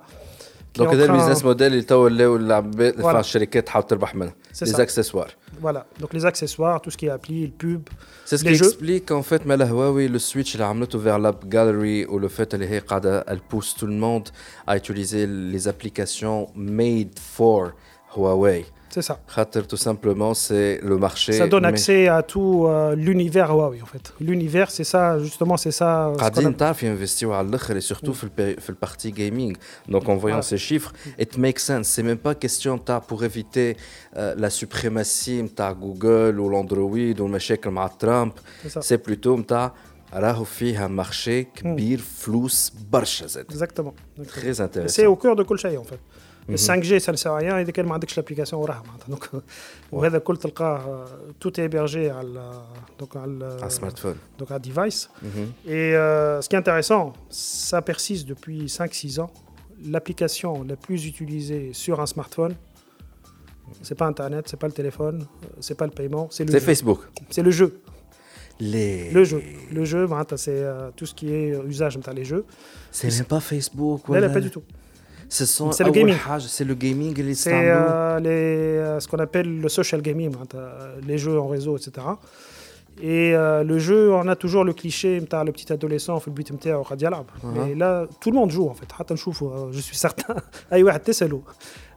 دونك هذا البيزنس موديل اللي تو ولاو العباد Voilà. enfin, الشركات تحاول تربح منه C'est لي ça. زاكسيسوار Voilà, donc les accessoires, tout ce qui est appli, le pub. سي سكي Les jeux. اكسبليك ان فيت مال هواوي لو سويتش اللي عملته فير لاب جاليري ولو فيت اللي هي قاعده البوس تو الموند ا utiliser les applications made for Huawei C'est ça. خاطر tout simplement c'est le marché Ça donne mais- accès à tout euh, l'univers Huawei en fait. L'univers, c'est ça, justement, c'est ça. ce qu'on قاعدين a- تعرف ينفستيو على الاخر et surtout في البي... في البارتي gaming donc en voyant Voilà. ces chiffres it makes sense c'est même pas question تاع pour éviter euh, la suprématie تاع جوجل والاندرويد والمشاكل مع ترامب C'est ça. c'est plutôt نتاع راهو فيها مارشي كبير فلوس برشا زاد Exactement. très C'est intéressant au cœur de كل شيء en fait. Le 5G ça ne sert à rien اذا كان ما عندكش l'application وراها معناتها donc وهذا الكل تلقاه tout est hébergé على donc على un smartphone donc un device. Et euh, ce qui est intéressant, ça persiste depuis 5-6 ans. L'application la plus utilisée sur un smartphone, c'est pas Internet, c'est pas le téléphone, euh, c'est pas le paiement, c'est le c'est jeu. Facebook C'est le jeu. les Le jeu. Le jeu, معناتها, c'est euh, tout ce qui est usage نتاع les jeux. c'est même pas Facebook Là, là, ولا- pas du tout. Ce sont c'est le gaming. C'est le gaming. C'est euh, les, euh, ce qu'on appelle le social gaming, hein, euh, les jeux en réseau, etc. Et euh, le jeu, on a toujours le cliché, le petit adolescent, fait le but uh-huh. Mais là, tout le monde joue en fait. Je suis certain.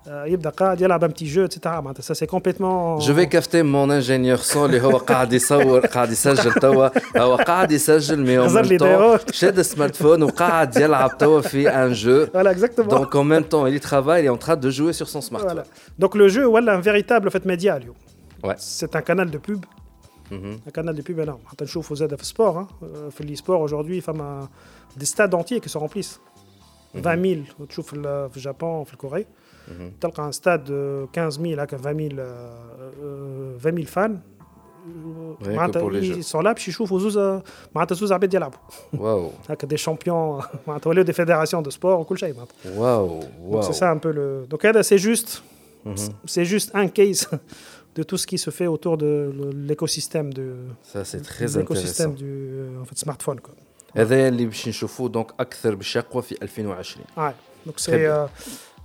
أي واحد تسأله آه، يبدا قاعد يلعب un petit jeu, etc. معناتها, ça c'est complètement. Je vais capter mon ingénieur son اللي هو قاعد يصور قاعد يسجل توا هو قاعد يسجل مي en غزر même لي temps دايرات. شاد السمارت وقاعد يلعب توا في ان جو Voilà, exactement. donc en même temps il y travaille il est en train de jouer sur son smartphone Voilà. Donc le jeu, voilà, un véritable fait média. اليوم. Ouais. C'est un canal de pub. Un canal de pub énorme. حتى نشوفوا زاد في السبور hein. Euh, في l'e-sport aujourd'hui فما des stades entiers qui se remplissent 20 000 تشوف ال- في الجابون في الكوري تلقى un stade de 15 000 هكا 20 000 euh, euh, 20 000 fans que معناتها pour les jeux. ils sont là باش يشوفوا زوز معناتها زوز عباد يلعبوا واو هكا des champions معناتها ولاو des fédérations de sport وكل شيء معناتها واو donc واو c'est ça un peu le. Donc là, c'est juste, c'est juste un case de tout ce qui se fait autour de le- l'écosystème de ça c'est très l'écosystème intéressant du euh, en fait, smartphone quoi. هذا اللي باش نشوفوه دونك اكثر بشقوه في 2020 Ouais. Donc Très c'est bien. euh,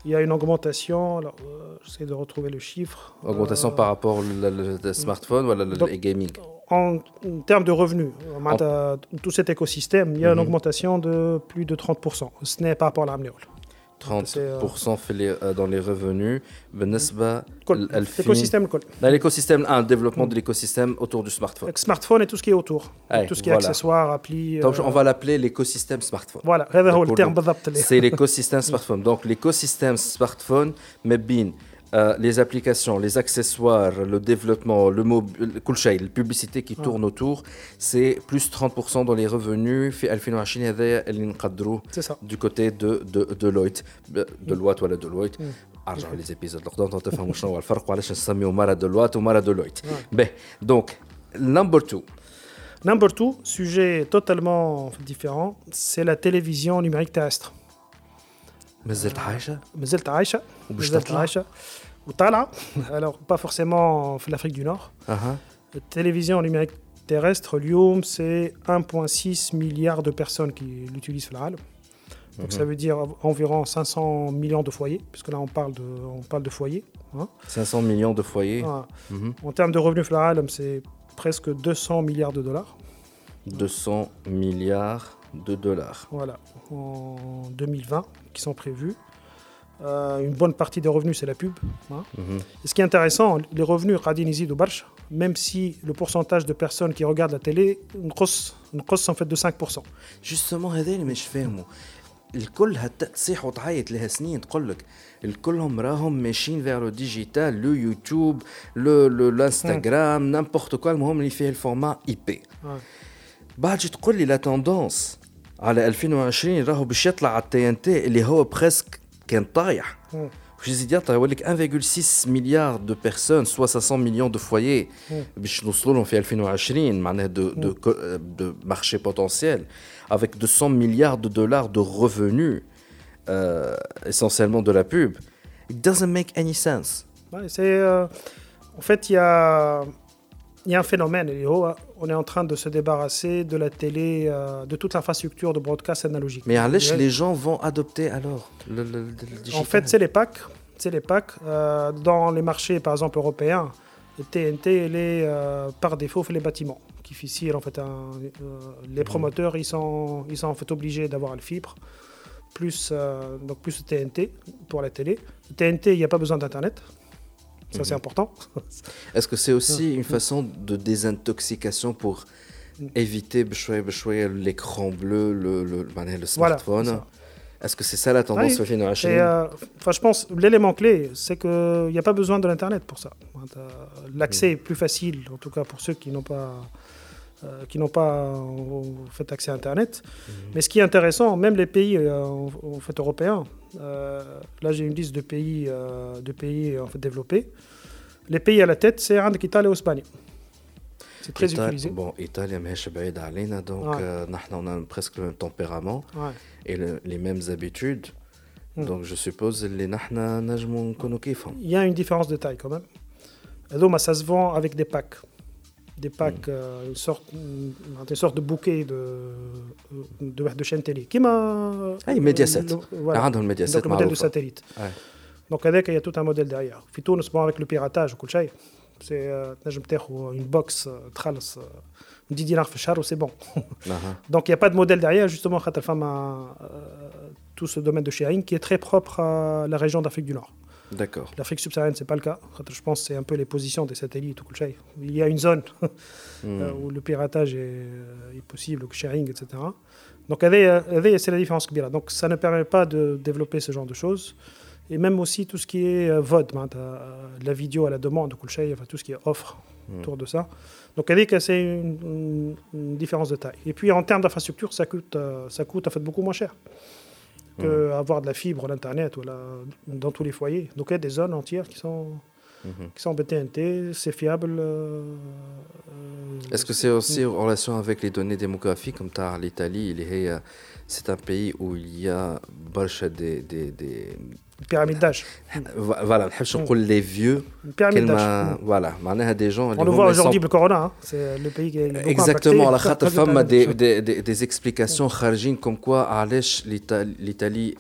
il y a une augmentation, alors, euh, j'essaie de retrouver le chiffre. Augmentation euh, par rapport au smartphone ou le gaming en, termes de revenus, tout cet écosystème, il y a une mhm. augmentation de plus de 30%. Ce n'est pas par rapport à l'Amnéol. 30% في les, euh, dans les revenus بالنسبة ل 2000 L'écosystème, le col. Dans l'écosystème, un développement de l'écosystème autour du smartphone. Avec smartphone et tout ce qui est autour. Ouais, tout ce qui est voilà. accessoires, applis. Donc, euh, on va l'appeler l'écosystème smartphone. Voilà, هذا هو Pour الترم le- بالضبط اللي- C'est l'écosystème smartphone. Donc, l'écosystème smartphone, mais bien, euh, les applications, les accessoires, le développement, le mobile, la publicité qui ouais. tourne autour, c'est plus 30% dans les revenus. C'est ça. Du côté de, de, Deloitte. Deloitte, voilà, Deloitte. Mm. Ah, Argent, les épisodes, on va faire un changement, on va faire quoi Les chansons, Deloitte, ben, donc, number two. Number two, sujet totalement différent, c'est la télévision numérique terrestre. مازلت عايشة؟ مازلت عايشة وباش مازلت تطلع؟ عايشة ou Tala, alors pas forcément en Afrique du Nord. Uh -huh. La télévision numérique terrestre, Lyoum, c'est 1,6 milliard de personnes qui l'utilisent dans Donc ça mhm. veut dire environ 500 millions de foyers, puisque là on parle de, on parle de foyers. Hein. 500 millions de foyers. Mhm. En termes de revenus c'est presque 200 milliards de dollars. 200 milliards de dollars. Voilà, en 2020, qui sont prévus. Euh, une bonne partie des revenus, c'est la pub. Hein. Mhm. Et ce qui est intéressant, les revenus Radinizi de Barch, même si le pourcentage de personnes qui regardent la télé, une grosse, une grosse en fait de 5%. Justement, هذا اللي مش فاهمه. الكل هتصيح وتعيط لها سنين تقول لك الكلهم راهم ماشيين فيرو ديجيتال لو يوتيوب لو الانستغرام نامبورت كوا المهم اللي فيه الفورما اي بي بعد تقول لي لا توندونس على 2020 راهو باش يطلع على التي ان تي اللي هو بريسك كان طايح باش يزيد يطلع يقول لك 1,6 مليار دو بيرسون سوا 500 مليون دو فويي باش نوصلوا لهم في 2020 معناها دو دو دو مارشي بوتونسيال avec 200 milliards de dollars de revenus euh, essentiellement de la pub it doesn't make any sense ouais, c'est euh, en fait il y a il y a un phénomène, on est en train de se débarrasser de la télé, euh, de toute l'infrastructure de broadcast analogique. Mais les gens vont adopter alors le, le, En fait, c'est les packs. C'est les packs. Euh, dans les marchés, par exemple, européens, le TNT, elle est euh, par défaut fait les bâtiments. Qui difficile, en fait, les promoteurs, ils sont, ils sont en fait obligés d'avoir le fibre, plus, donc plus le TNT pour la télé. Le TNT, il n'y a pas besoin d'Internet. Ça, c'est mhm. important. Est-ce que c'est aussi une façon de désintoxication pour éviter l'écran bleu, le, le, le smartphone Est-ce que c'est ça la tendance oui. euh, Je pense l'élément clé, c'est qu'il n'y a pas besoin de l'Internet pour ça. L'accès est plus facile, en tout cas pour ceux qui n'ont pas, euh, qui n'ont pas fait accès à Internet. Mhm. Mais ce qui est intéressant, même les pays euh, en fait, européens, euh, là, j'ai une liste de pays, euh, de pays en fait, développés. Les pays à la tête, c'est l'Italie et l'Espagne. C'est très utilisé. Bon, l'Italie, donc euh, on a presque le même tempérament et les mêmes habitudes. Hmm. Donc je suppose que Il y a une différence de taille quand même. Donc, ça se vend avec des packs des packs, mm. euh, une, sorte, une, sorte de bouquet de, de, télé. Qui m'a. Ah, Mediaset. Voilà. Ah, le modèle de satellite. Donc, il y a tout un modèle derrière. Puis tout, bon, avec le piratage, c'est euh, une box, euh, trals, 10 dinars c'est bon. Donc, il n'y a pas de modèle derrière, justement, tout ce domaine de sharing qui est très propre à la région d'Afrique du Nord. D'accord. L'Afrique subsaharienne, c'est pas le cas. Je pense que c'est un peu les positions des satellites. Il y a une zone euh, hmm. où le piratage est, euh, est, possible, le sharing, etc. Donc, c'est la différence. Donc, ça ne permet pas de développer ce genre de choses. Et même aussi tout ce qui est euh, VOD, hein, la vidéo à la demande, enfin, tout ce qui est offre hmm. autour de ça. Donc, c'est une, une, différence de taille. Et puis, en termes d'infrastructure, ça coûte, ça coûte en fait beaucoup moins cher avoir de la fibre, l'Internet dans tous les foyers. Donc il y a des zones entières qui sont, mhm. qui sont BTNT, c'est fiable. Euh, euh, Est-ce que c'est aussi en relation avec les données démographiques, comme tu as l'Italie, c'est un pays où il y a des, des, des pyramide d'âge. Voilà, je نقول les vieux. pyramide d'âge. Voilà, معناها des gens. On le voit aujourd'hui le corona, hein. c'est le pays qui est Exactement, la خاطر فما des des des explications خارجين comme quoi علاش l'Italie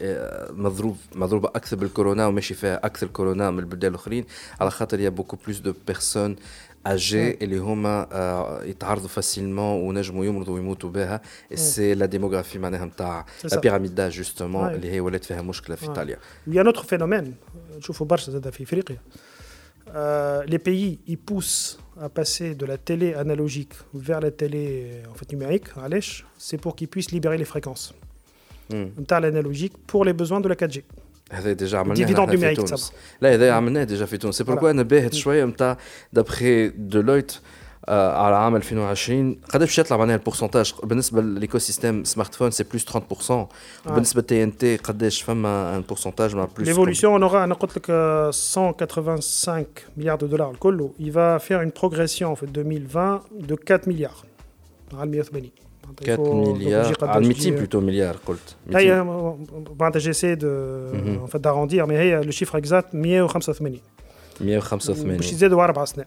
مضروب مضروبه اكثر بالكورونا وماشي فيها اكثر كورونا من البلدان الاخرين على خاطر il y a beaucoup plus de personnes âgés اللي هما يتعرضوا فاسيلمون ونجموا يمرضوا ويموتوا بها سي لا ديموغرافي معناها نتاع لا بيراميد داج جوستومون اللي هي ولات فيها مشكله في ايطاليا. Il y a un autre phénomène نشوفوا برشا زاد في افريقيا. les pays ils poussent à passer de la télé analogique vers la télé en fait numérique, علاش C'est pour qu'ils puissent libérer les fréquences. نتاع l'analogique pour les besoins de la 4G. هذا ديجا عملناه في تونس لا هذا عملناه ديجا في تونس سي بوركو انا باهت شويه نتاع دابخي ديلويت آه على عام 2020 قداش باش يطلع معناها البورسنتاج بالنسبه للايكو سيستيم سمارت فون سي بلوس 30% بالنسبه للتي ان تي قداش فما ان بورسنتاج مع بلوس ليفولوسيون اون انا قلت لك 185 مليار دو دولار الكل il va faire une progression في 2020 de 4 مليار على 180 4 milliards, ah, 200 plutôt milliards, قلت. J'essaie de, mhm. en fait, d'arrondir, mais le chiffre exact, 185. 185 باش يزيدوا اربع سنين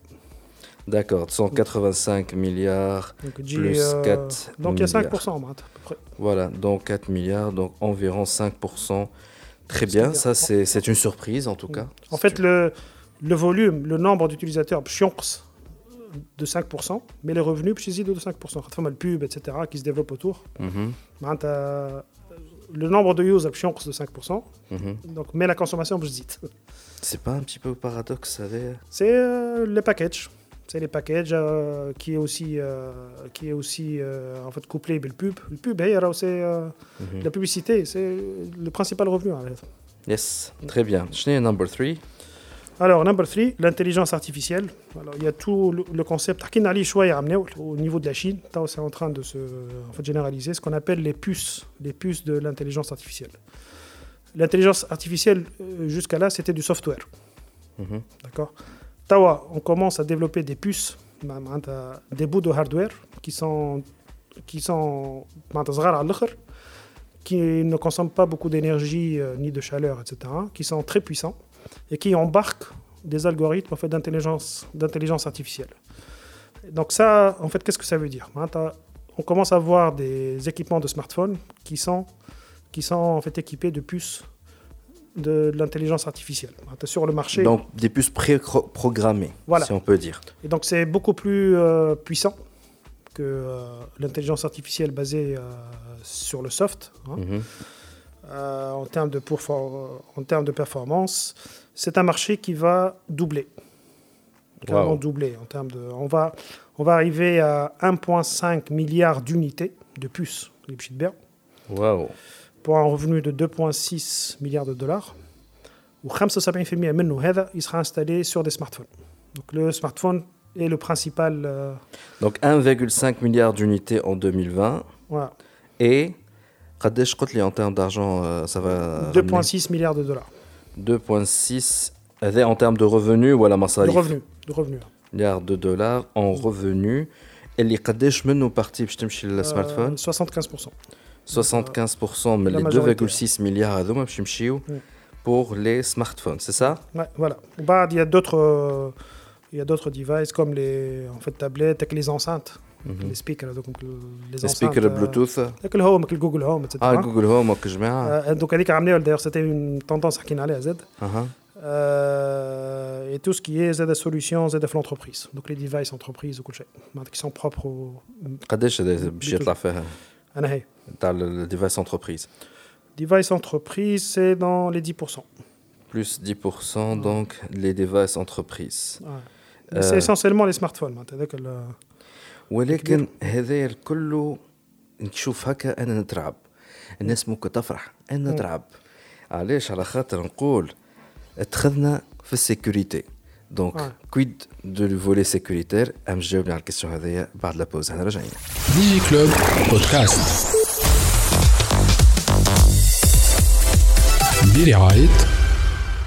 D'accord, 185 milliards دونك تجي plus آه، 4 دونك يا milliards. 5% معناتها à peu près. Voilà, donc 4 milliards, donc environ 5%. Très bien, bien. ça c'est c'est une surprise en tout cas. En fait, le, le volume, le nombre d'utilisateurs, باش ينقص de 5%, mais les revenus, puis ils de 5%. Enfin, le pub, etc., qui se développe autour. Mhm. Ben, euh, le nombre de users, puis de 5%. Mhm. Donc, mais la consommation, je dis. C'est pas un petit peu paradoxe, ça avait... C'est euh, les packages. C'est les packages euh, qui est aussi, euh, qui est aussi en fait, couplé avec le pub. Le pub, hey, alors, c'est mm-hmm. la publicité, c'est le principal revenu. En fait. Yes, très bien. Je n'ai number 3. Alors, number 3, l'intelligence artificielle. Alors, il y a tout le, concept, au niveau de la Chine, c'est en train de se généraliser, ce qu'on appelle les puces, les puces de l'intelligence artificielle. L'intelligence artificielle, euh, jusqu'à là, c'était du software. Mhm. D'accord? Tawa, on commence à développer des puces, hein, des bouts de hardware qui sont, qui sont qui ne consomment pas beaucoup d'énergie euh, ni de chaleur, etc., qui sont très puissants et qui embarque des algorithmes en fait, d'intelligence, d'intelligence artificielle. Donc ça, en fait, qu'est-ce que ça veut dire? Hein, on commence à voir des équipements de smartphones qui sont, qui sont en fait équipés de puces de, l'intelligence artificielle hein, sur le marché. Donc des puces pré-programmées, si on peut dire. Et donc c'est beaucoup plus euh, puissant que euh, l'intelligence artificielle basée euh, sur le soft. Hein. Mm-hmm. Euh, en, termes de euh, en termes de performance, c'est un marché qui va doubler. Wow. doubler en termes de. On va, on va arriver à 1,5 milliard d'unités de puces Lipschitz-Berg. Wow. Pour un revenu de 2,6 milliards de dollars. Ou de il sera installé sur des smartphones. Donc le smartphone est le principal. Euh, Donc 1,5 milliard d'unités en 2020. Voilà. Et قداش قلت لي en termes d'argent euh, ça va ramener 2,6 milliards de dollars 2,6 هذا en termes de revenus ولا de مصاريف revenus. De revenus. milliards de dollars en revenus اللي قداش منه parti باش تمشي للسمارتفون Euh, 75%. 75% من la les majorité. 2,6 milliards هذوما باش يمشيو Mm. pour les smartphones, c'est ça Ouais, voilà. Bah, il y a d'autres, euh, il y a d'autres devices comme les, en fait, tablettes, avec les enceintes, les speakers, donc le- les, Les enceintes. speakers euh, Bluetooth avec le Home, avec le Google Home, etc. Ah, Google Home, ok, je mets. Euh, donc, avec عملوا- d'ailleurs, c'était une tendance à aller à Z. Ah, ah. Euh, et tout ce qui est Z Solutions, ZF l'entreprise. Donc, les devices entreprises ou كل شيء. qui sont propres au. قداش هذا باش يطلع فيها أنا هي. تاع الديفايس انتربريز Device entreprise, c'est dans les 10%. plus 10% donc les devices entreprises Ouais. Mais C'est Euh. essentiellement les smartphones. ولكن هذا الكل نشوف هكا أنا نترعب. الناس ممكن تفرح أنا نترعب. علاش؟ على خاطر نقول اتخذنا في السيكوريتي. دونك. كويد دو الفولي سيكوريتير أم جاوبني على الكيستيون هذيا بعد لا بوز. إحنا راجعين دي كلوب بودكاست برعاية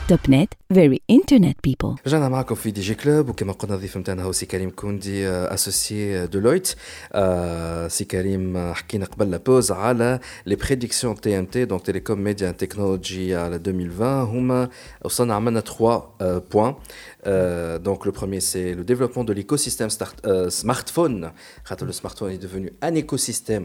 توب نت فيري انترنت بيبل رجعنا معكم في دي جي كلوب وكما قلنا الضيف نتاعنا هو سي كريم كوندي اسوسيي دولويت آه، سي كريم آه، حكينا قبل لا بوز على لي بريديكسيون تي ام تي دونك تيليكوم ميديا تكنولوجي على 2020 هما وصلنا عملنا 3 بوان donc le premier c'est le développement de l'écosystème start- euh, smartphone خاطر le smartphone est devenu un écosystème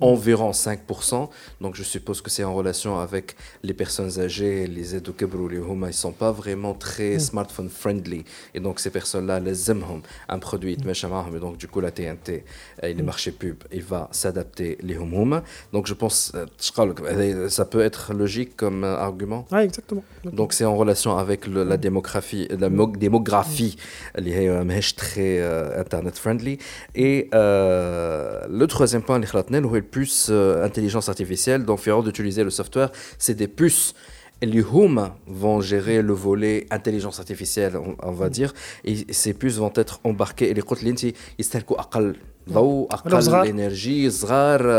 environ 5%. Donc je suppose que c'est en relation avec les personnes âgées, les aides au les Houma, ils ne sont pas vraiment très mm. smartphone friendly. Et donc ces personnes-là, les Zemhom, hein. un produit, mm. et donc du coup la TNT euh, et les mm. marchés pubs, il va s'adapter les Houma. Donc je pense, euh, euh, ça peut être logique comme argument. Ah, exactement. Donc c'est en relation avec la mm. démographie, la démographie, les mm. très Internet friendly. Et euh, le troisième point, les puces euh, intelligence artificielle, donc faire d'utiliser le software, c'est des puces. Les Home vont gérer le volet intelligence artificielle, on, va mm. dire, et ces puces vont être embarquées et les Kotlin, ils l'énergie,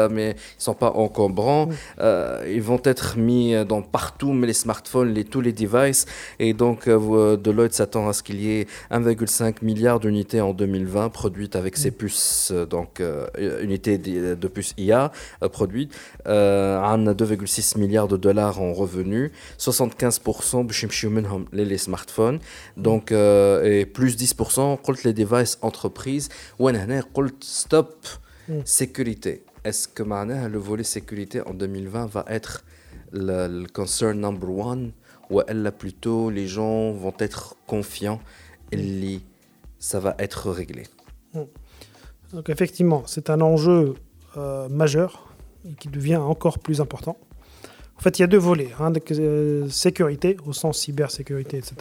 mais ils sont pas encombrants. Euh, ils vont être mis dans partout, mais les smartphones, les, tous les devices. Et donc, euh, Deloitte s'attend à ce qu'il y ait 1,5 milliard d'unités en 2020 produites avec ces puces, donc unités de puces IA produites. Euh, 2,6 milliards de dollars en revenus, 75% les smartphones, donc et plus 10% les devices entreprises. Stop mm. sécurité. Est-ce que le volet sécurité en 2020 va être le, concern number one ou elle plutôt les gens vont être confiants et ça va être réglé? Mm. Donc effectivement, c'est un enjeu euh, majeur et qui devient encore plus important. En fait, il y a deux volets. Un de euh, sécurité, au sens cybersécurité, etc.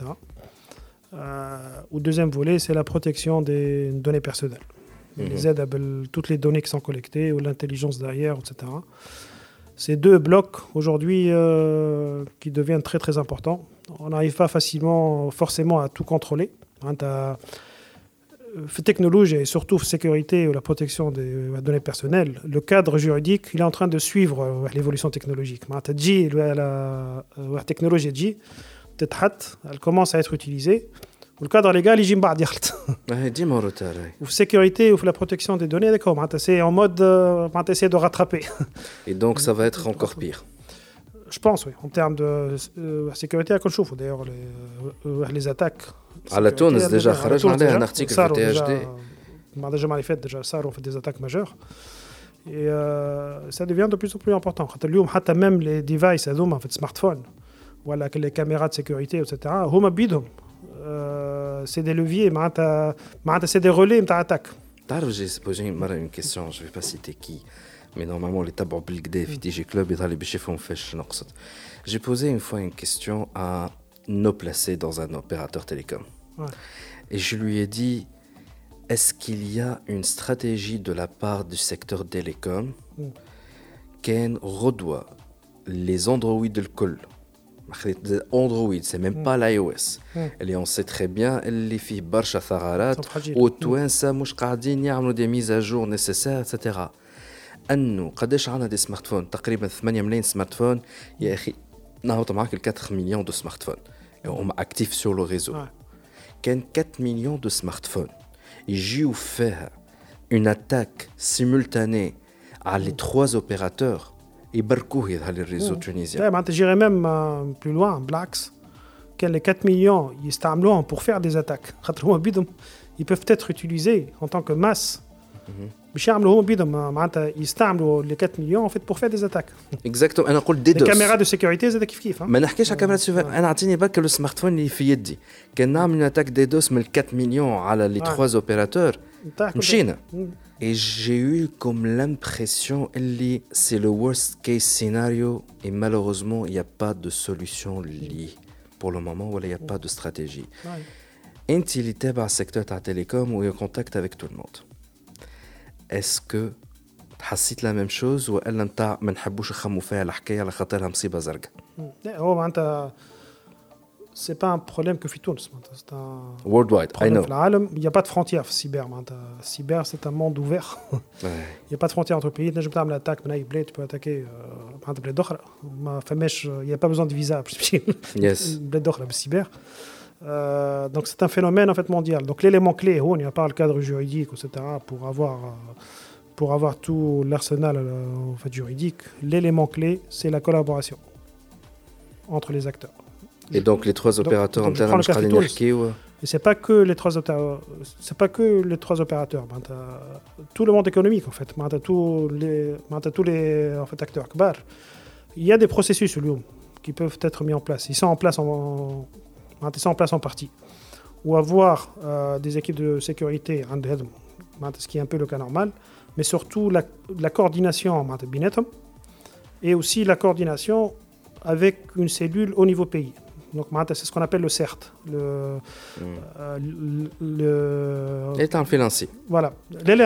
Euh, au deuxième volet, c'est la protection des données personnelles. Mhm. Les aides à toutes les données qui sont collectées, ou l'intelligence derrière, etc. Ces deux blocs, aujourd'hui, euh, qui deviennent très très importants. On n'arrive pas facilement, forcément, à tout contrôler. Hein, technologie et surtout sécurité ou la protection des euh, données personnelles, le cadre juridique, il est en train de suivre euh, l'évolution technologique. La technologie elle commence à être utilisée. Le cadre légal, il est Ou sécurité ou la protection des données, d'accord. C'est en mode euh, essayer de rattraper. Et donc ça va être encore pire. Je pense, oui. En termes de sécurité, à chauffe. D'ailleurs, les, les attaques على تونس ديجا خرجنا عليها un article في تي اش دي بعد الجمعه اللي فاتت ديجا صاروا في des attaques majeures et euh, ça devient de plus en plus important خاطر اليوم حتى même les devices هذوما في السمارت ولا les caméras de sécurité etc هما بيدهم c'est des leviers معناتها معناتها c'est des relais نتاع attaque تعرف جي سبوزي مرة une question je vais pas citer qui mais normalement اللي تبعوا بالكدا في تي جي كلوب يظهر لي باش يفهموا فاش نقصد j'ai posé une fois une question à nos placer dans un opérateur télécom et je lui ai dit, est-ce qu'il y a une stratégie de la part du secteur télécom qui redoit les Android le col Android, c'est même pas l'iOS. Et on sait très bien, elle les fait barcha thararat, au ça mouche يعملوا des mises à jour nécessaires, etc. انه قداش عندنا دي سمارت فون تقريبا 8 ملايين سمارت فون يا اخي نهبط معاك 4 مليون دو سمارت فون actifs sur le réseau. Qu'un 4 millions de smartphones. J'ai fait une attaque simultanée à les trois opérateurs et barcouille dans les réseaux tunisiens. J'irais même euh, plus loin, Blacks, que les 4 millions, ils sont pour faire des attaques. Ils peuvent être utilisés en tant que masse. Mhm. باش يعملوا هما بيدهم معناتها يستعملوا لي 4 مليون ان فيت بور فير دي اتاك اكزاكتو انا نقول دي دوس الكاميرا دو سيكوريتي زاد كيف كيف ما نحكيش على كاميرا انا اعطيني برك السمارت فون اللي في يدي كان نعمل اتاك دي دوس من 4 مليون على لي 3 اوبيراتور مشينا Et j'ai eu comme l'impression que c'est le worst case scénario et malheureusement il n'y a pas de solution liée pour le moment où il n'y a pas de stratégie. انت اللي تابع السيكتور تاع التليكوم وهي contact avec tout le monde. est-ce que حسيت لا ميم شوز والا نتاع ما نحبوش نخموا فيها الحكايه على خاطرها مصيبه زرقاء لا هو معناتها سي با ان بروبليم كو في تونس معناتها سي ان وورلد وايد اي نو في العالم يا با دو فرونتيير في السيبر معناتها السيبر سي ان موند اوفير يا با دو فرونتيير انتر بيي تنجم تعمل اتاك من اي بلاد تو اتاكي معناتها بلاد اخرى ما فماش يا با بوزون دو فيزا باش تمشي بلاد اخرى بالسيبر Euh, donc c'est un phénomène en fait mondial. Donc l'élément clé, il n'y a pas le cadre juridique, etc., pour avoir, euh, pour avoir tout l'arsenal euh, en fait, juridique. L'élément clé, c'est la collaboration entre les acteurs. Et donc les trois opérateurs en termes de et c'est pas que les trois c'est pas que les trois opérateurs, tout le monde économique en fait, tous les, tous les en fait, acteurs. Il y a des processus qui peuvent être mis en place. Ils sont en place en, mettre ça en place en partie. Ou avoir euh, des équipes de sécurité, ce qui est un peu le cas normal, mais surtout la, la coordination et aussi la coordination avec une cellule au niveau pays. Donc, c'est ce qu'on appelle le CERT. Le, hmm. euh, le, L'État financier. Voilà. C'est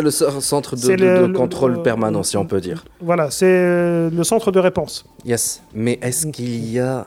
le, centre de, de contrôle permanent, si on peut dire. Voilà, c'est le centre de réponse. Yes. Mais est-ce qu'il y a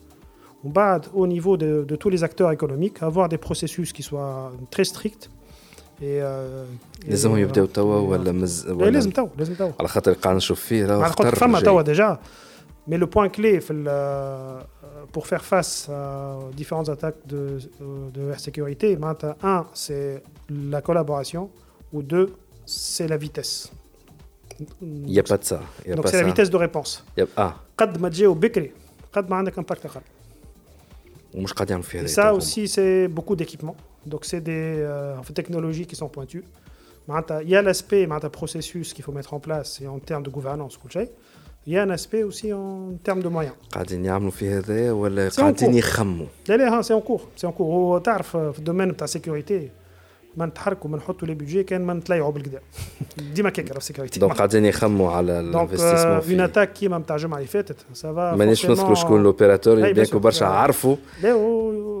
On bat au niveau de, de, tous les acteurs économiques, avoir des processus qui soient très stricts. Et, euh, لازم يبداو توا ولا مز ولا لازم توا لازم توا على خاطر قاعد نشوف فيه راه خاطر فما توا ديجا Mais le point clé pour faire face aux différentes attaques de, de sécurité, un, c'est la collaboration, ou deux, c'est la vitesse. Il n'y a pas de ça. Donc c'est la vitesse de réponse. Y a... Ah. قد ما تجي وبكري قد Et ça aussi, c'est beaucoup d'équipements. Donc, c'est des euh, technologies qui sont pointues. Il y a l'aspect il y a le processus qu'il faut mettre en place et en termes de gouvernance. Il y a un aspect aussi en termes de moyens. Hein, c'est en cours. C'est en cours. Au euh, domaine de la sécurité, ما نتحركوا ما نحطوا لي بيدجي كان ما نتلايعوا بالكدا ديما كيك في سيكوريتي دونك قاعدين يخموا على الانفستيسمون دونك اون اتاك كيما نتاع الجمعه اللي فاتت سافا مانيش نذكروا شكون لوبيراتور بيان برشا عرفوا لا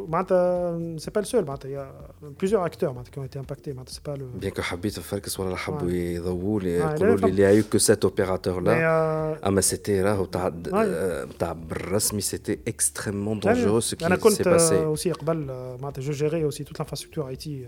معناتها سي با لو سول معناتها يا بليزيور اكتور معناتها كي اونتي امباكتي معناتها سي با لو بيان كو حبيت نفركس ولا حبوا يضووا لي يقولوا لي اللي يو كو سات اوبيراتور لا اما سيتي راهو تاع تاع بالرسمي سيتي اكستريمون دونجورو سو كي أنا كنت اوسي قبل معناتها جو جيري اوسي توت لانفراستركتور اي تي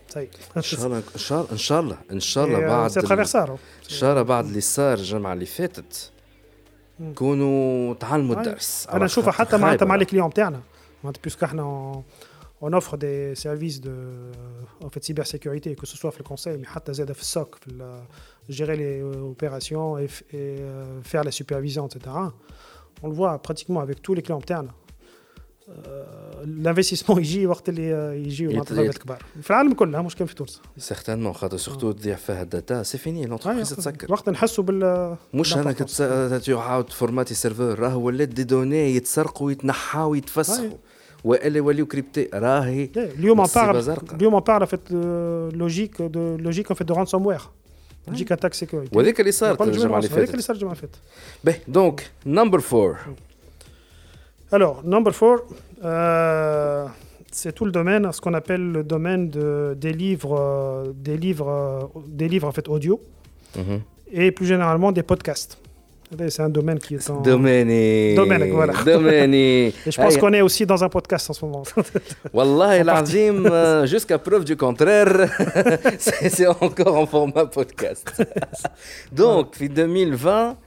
ان شاء الله ان شاء الله ان شاء الله ان شاء الله بعد سي ترافيرسار ان شاء الله بعد اللي صار الجمعه اللي فاتت كونوا تعلموا الدرس انا نشوفها حتى معناتها مع الكليون بتاعنا معناتها بيسكو احنا on offre des services de en fait cybersécurité que ce soit في الكونساي mais حتى زاد في السوق في gérer les opérations et, et faire la supervision etc on le voit pratiquement avec tous les clients بتاعنا الانفستيسمون يجي وقت اللي يجي مع الكبار في العالم كله مش كان في تونس. سيغتانمون خاطر سورتو تضيع فيها الداتا. سي فيني لونتربريز تسكر. وقت نحسوا بال مش أنا كنت تعاود فورماتي سيرفور راه ولات دي دوني يتسرقوا ويتنحاو ويتفسخوا وإلا يوليو كريبتي راهي اليوم بارل اليوم بارل فيت لوجيك دو لوجيك فيت دو رانسوم وير لوجيك اتاك سيكوريتي وهذيك اللي صارت الجمعة اللي فاتت. هذيك اللي صار الجمعة اللي فاتت. باهي دونك نمبر فور Alors, number four, euh, c'est tout le domaine, ce qu'on appelle le domaine de, des livres, des livres, des livres en fait audio, mm -hmm. et plus généralement des podcasts. C'est un domaine qui est en. Domaine. Domaine, voilà. Domaine. Et je pense qu'on est aussi dans un podcast en ce moment. Wallah, l'azim, jusqu'à preuve du contraire, c'est encore en format podcast. Donc, 2020.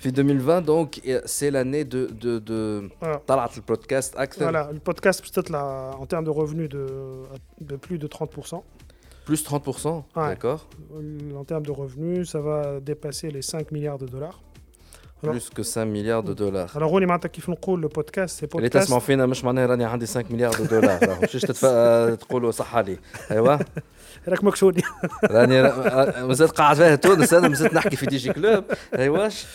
في 2020 دونك سي لاني دو دو دو طلعت البودكاست اكثر فوالا البودكاست باش تطلع ان تيرم دو ريفوني دو دو بلو دو 30% Plus 30%, d'accord. En termes de revenus, ça va dépasser les 5 milliards de dollars. Alors, plus que 5 milliards de dollars. Alors, روني معناتها كيف نقول البودكاست سي اللي بودكاست تسمعوا فينا مش معناها راني عندي 5 مليار دو دولار راهو شش تتف... تقولوا صح علي ايوا راك مكشوني راني مازال قاعد فيها تونس انا مازلت نحكي في دي جي كلوب ايواش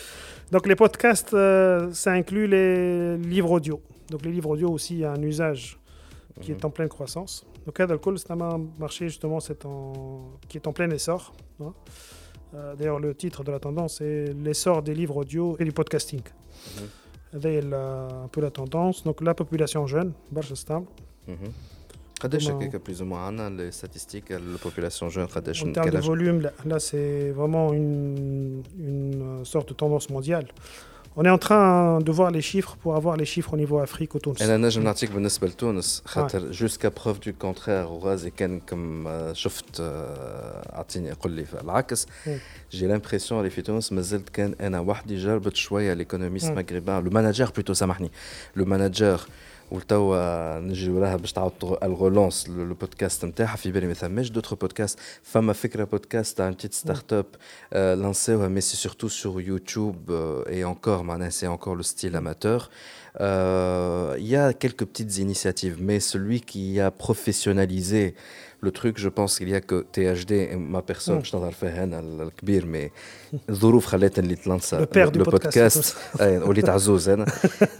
donc les podcasts, euh, ça inclut les livres audio. Donc les livres audio aussi, il y a un usage qui est mhm. en pleine croissance. Donc d'alcool, c'est un marché justement qui est en plein essor. Hein. Euh, d'ailleurs, le titre de la tendance est l'essor des livres audio et du podcasting. Mmh. C'est un peu la tendance. Donc la population jeune, Barchestam. Mhm. Mmh مهم. قداش Comment- هكاك بلوز او عندنا لي ستاتيستيك البوبولاسيون جون قداش En termes quel de âge volume, là, là, c'est vraiment une, une sorte de tendance mondiale. On est en train de voir les chiffres pour avoir les chiffres au niveau Afrique au Tunis. انا نجم نعطيك بالنسبه لتونس خاطر جوسكا بروف دو كونترير وغازي كان كم آه، شفت آه، اعطيني قول لي العكس مم. جي لامبرسيون اللي في تونس مازلت كان انا وحدي جربت شويه ليكونوميست مم. مغربان لو ماناجر بلوتو سامحني لو ماناجر وتوا نجيو لها باش تعاود الغولونس لو بودكاست نتاعها في بالي ما ثماش دوتر بودكاست فما فكره بودكاست تاع بتيت ستارت اب لانسيوها مي سي سورتو سور يوتيوب اي انكور معناها سي انكور لو ستيل اماتور Il y a quelques petites initiatives, mais celui qui a professionnalisé le truc, je pense qu'il y a que THD, ma personne, je t'en ai fait un, le mais الظروف خلتني اللي تلانسا لو بودكاست وليت عزوز انا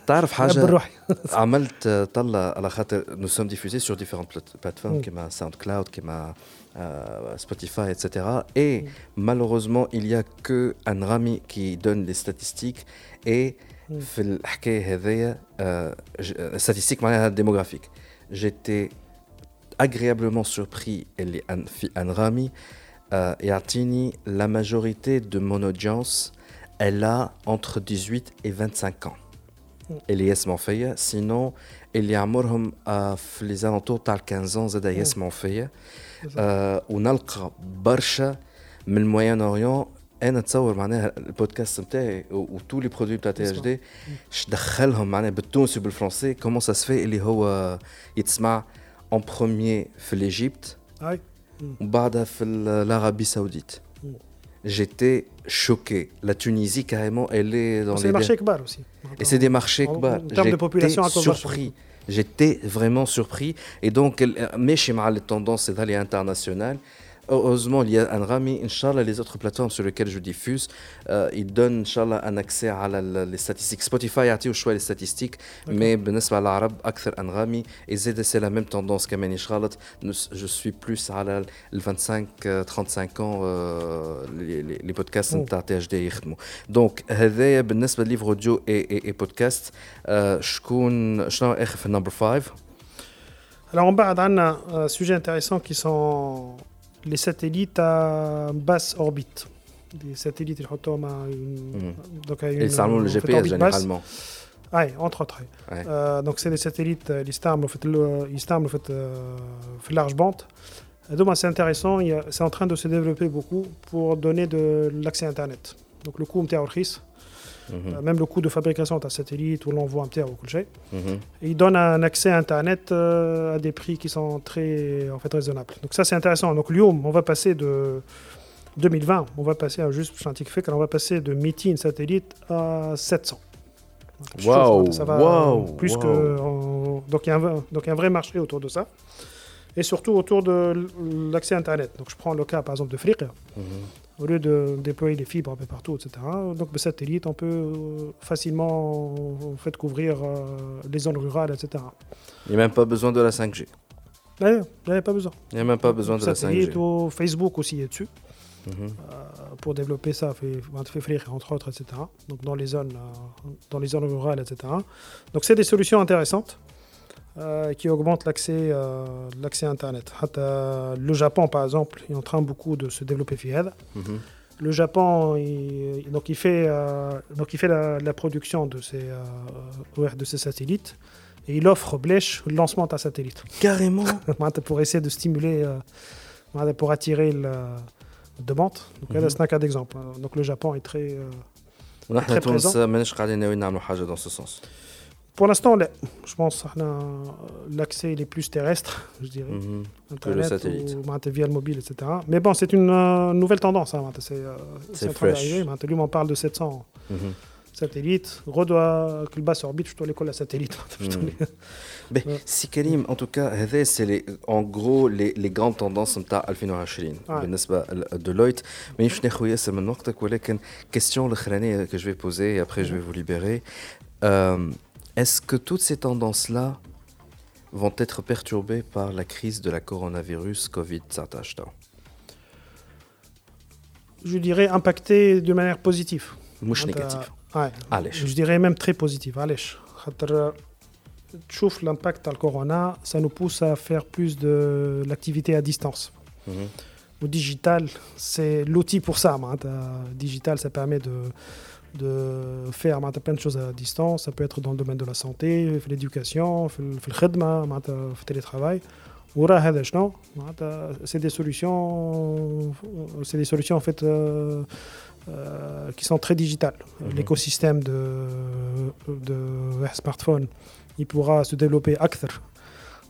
تعرف حاجه عملت طلة على خاطر نو سوم ديفوزي سور ديفيرونت بلاتفورم كيما ساوند كلاود كيما Spotify, etc. Et malheureusement, il n'y a que un Rami qui donne les statistiques et في الحكايه هذيا statistiques معناها démographique. J'étais agréablement surpris اللي في انغامي يعطيني la majorité de mon audience elle a entre 18 et 25 ans اللي يسمعوا فيا سينون اللي عمرهم في لي زالونتور تاع 15 ans زاد يسمعوا فيا ونلقى برشا من الموين اوريون انا نتصور معناها البودكاست نتاعي وتو لي برودوي نتاع تي اش دي دخلهم معناها بالتونسي وبالفرنسي كومون سا سفي اللي هو يتسمع en premier في l'Égypte وبعدها في l'Arabie Saoudite. J'étais choqué. La Tunisie, carrément, elle est dans les... C'est des marchés kbar aussi. Et c'est des marchés kbar. En termes de population, surpris. J'étais vraiment surpris. Et donc, mais chez les tendances, c'est d'aller international. Heureusement, il y a un Rami, Inch'Allah, les autres plateformes sur lesquelles je diffuse, euh, ils donnent, Inch'Allah, un accès à les statistiques. Spotify a été au choix les statistiques, mais Benesba l'arabe, Akthar un Rami, et c'est la même tendance qu'Amen Inch'Allah. Je suis plus à la, les 25-35 euh, ans, euh, les, les, les, podcasts sont oh. à THD Donc, Benesba livre audio et, et, et podcast, euh, je suis number 5. Alors, on parle d'un sujet intéressant qui sont les satellites à basse orbite. Des satellites, ils une, donc à une, Ils sont le GPS généralement. Oui, entre autres. Ouais. Euh, donc c'est des satellites, ils en fait, large bande. Donc c'est intéressant, c'est en train de se développer beaucoup pour donner de l'accès à Internet. Donc le coût est Mhm. Euh, même le coût de fabrication d'un satellite ou l'envoi un ou quelque chose. Mhm. Il donne un accès à Internet euh, à des prix qui sont très en fait, raisonnables. Donc ça, c'est intéressant. Donc Lyon, on va passer de 2020, on va passer à juste scientifique, on va passer de meeting satellite à 700. Waouh! Ça va plus que. donc il y, a un, donc y a un vrai marché autour de ça. Et surtout autour de l'accès à Internet. Donc je prends le cas par exemple de Flickr. Mhm au lieu de déployer des fibres un peu partout, etc. Donc, le satellite, on peut euh, facilement en fait, couvrir euh, les zones rurales, etc. Il n'y a même pas besoin de la 5G. Il n'y a pas besoin. Il n'y a même pas besoin de la 5G. Ou Facebook aussi est dessus. Mhm. Euh, pour développer ça, fait, fait entre autres, etc. Donc dans les zones, dans les zones rurales, etc. Donc c'est des solutions intéressantes. Euh, qui augmente l'accès euh, l'accès à Internet. Euh, le Japon, par exemple, est en train beaucoup de se développer FIED. Mhm. Le Japon, il, donc il fait, donc il fait la, production de ces, de ces satellites et il offre Blech le lancement d'un satellite. Carrément Pour essayer de stimuler, pour attirer la demande. Donc mm -hmm. c'est un cas d'exemple. Donc le Japon est très, très présent. dans ce sens Pour l'instant, je pense que l'accès est plus terrestre, je dirais. Mhm. Internet, que le satellite. Ou, via le mobile, etc. Mais bon, c'est une euh, nouvelle tendance. Hein, c'est euh, en train d'arriver. Lui m'en parle de 700 mhm. satellites. Redoit que le bas orbite, je dois l'école à satellite. Mhm. Mais si Karim, en tout cas, c'est en gros les, les grandes tendances نتاع 2020 بالنسبه لديلويت مانيش ناخذ ياسر من وقتك ولكن question الاخرانيه que je vais poser et après je vais vous libérer euh, est-ce que toutes ces tendances-là vont être perturbées par la crise de la coronavirus Covid-19 Je dirais impactées de manière positive. Mouche négative. Ouais. Je dirais même très positive. Allez. l'impact de la corona, ça nous pousse à faire plus de l'activité à distance. Mhm. Le digital, c'est l'outil pour ça. Le digital, ça permet de de faire plein de choses à distance. Ça peut être dans le domaine de la santé, l'éducation, le télétravail. C'est des solutions, c'est des solutions en fait euh, euh, qui sont très digitales. Mhm. L'écosystème de, de smartphone il pourra se développer acteur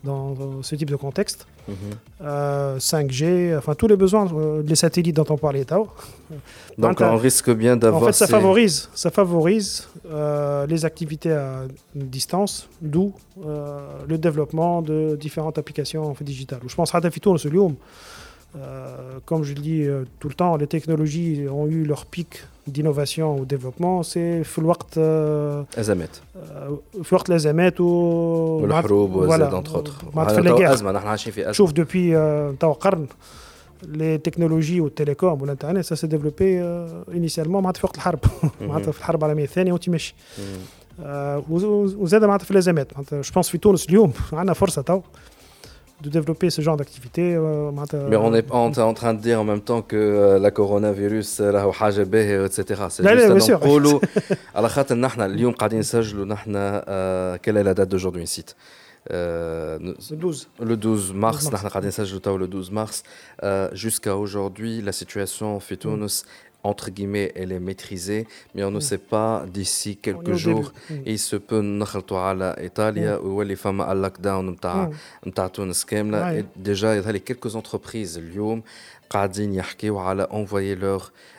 dans ce type de contexte. 5G, mhm. enfin tous les besoins, les satellites dont on parlait. Donc on risque bien d'avoir. En fait, ça favorise, ça favorise les activités à distance, d'où le développement de différentes applications digitales. Je pense à Fitour, ce lieu. Euh, comme je le dis euh, tout le temps, les technologies ont eu leur pic d'innovation ou développement, c'est في الوقت ازمات في وقت الازمات و والحروب وزاد entre autres معناتها ازمه نحن عايشين في ازمه شوف دوبي توا قرن les technologies والتليكوم والانترنت ça s'est développé initialement معناتها في وقت الحرب معناتها في الحرب العالميه الثانيه وتمشي وزاد معناتها في الازمات معناتها جو بونس في تونس اليوم عندنا فرصه تو de développer ce genre d'activité. Euh, Mais on est, on est en train de dire en même temps que euh, la coronavirus, etc. C'est لا لا bien sûr. على خاطر نحن اليوم قاعدين نسجلوا نحن quelle est la date d'aujourd'hui ici le 12. Le 12 mars, نحن قاعدين نسجلوا le 12 mars. Jusqu'à aujourd'hui, la situation في تونس entre guillemets, elle est maîtrisée, mais on ne sait pas d'ici quelques jours. Il se peut nous à l'Italie ou les femmes à lockdown Déjà, il y a quelques entreprises, Lyon, qui ont envoyé leur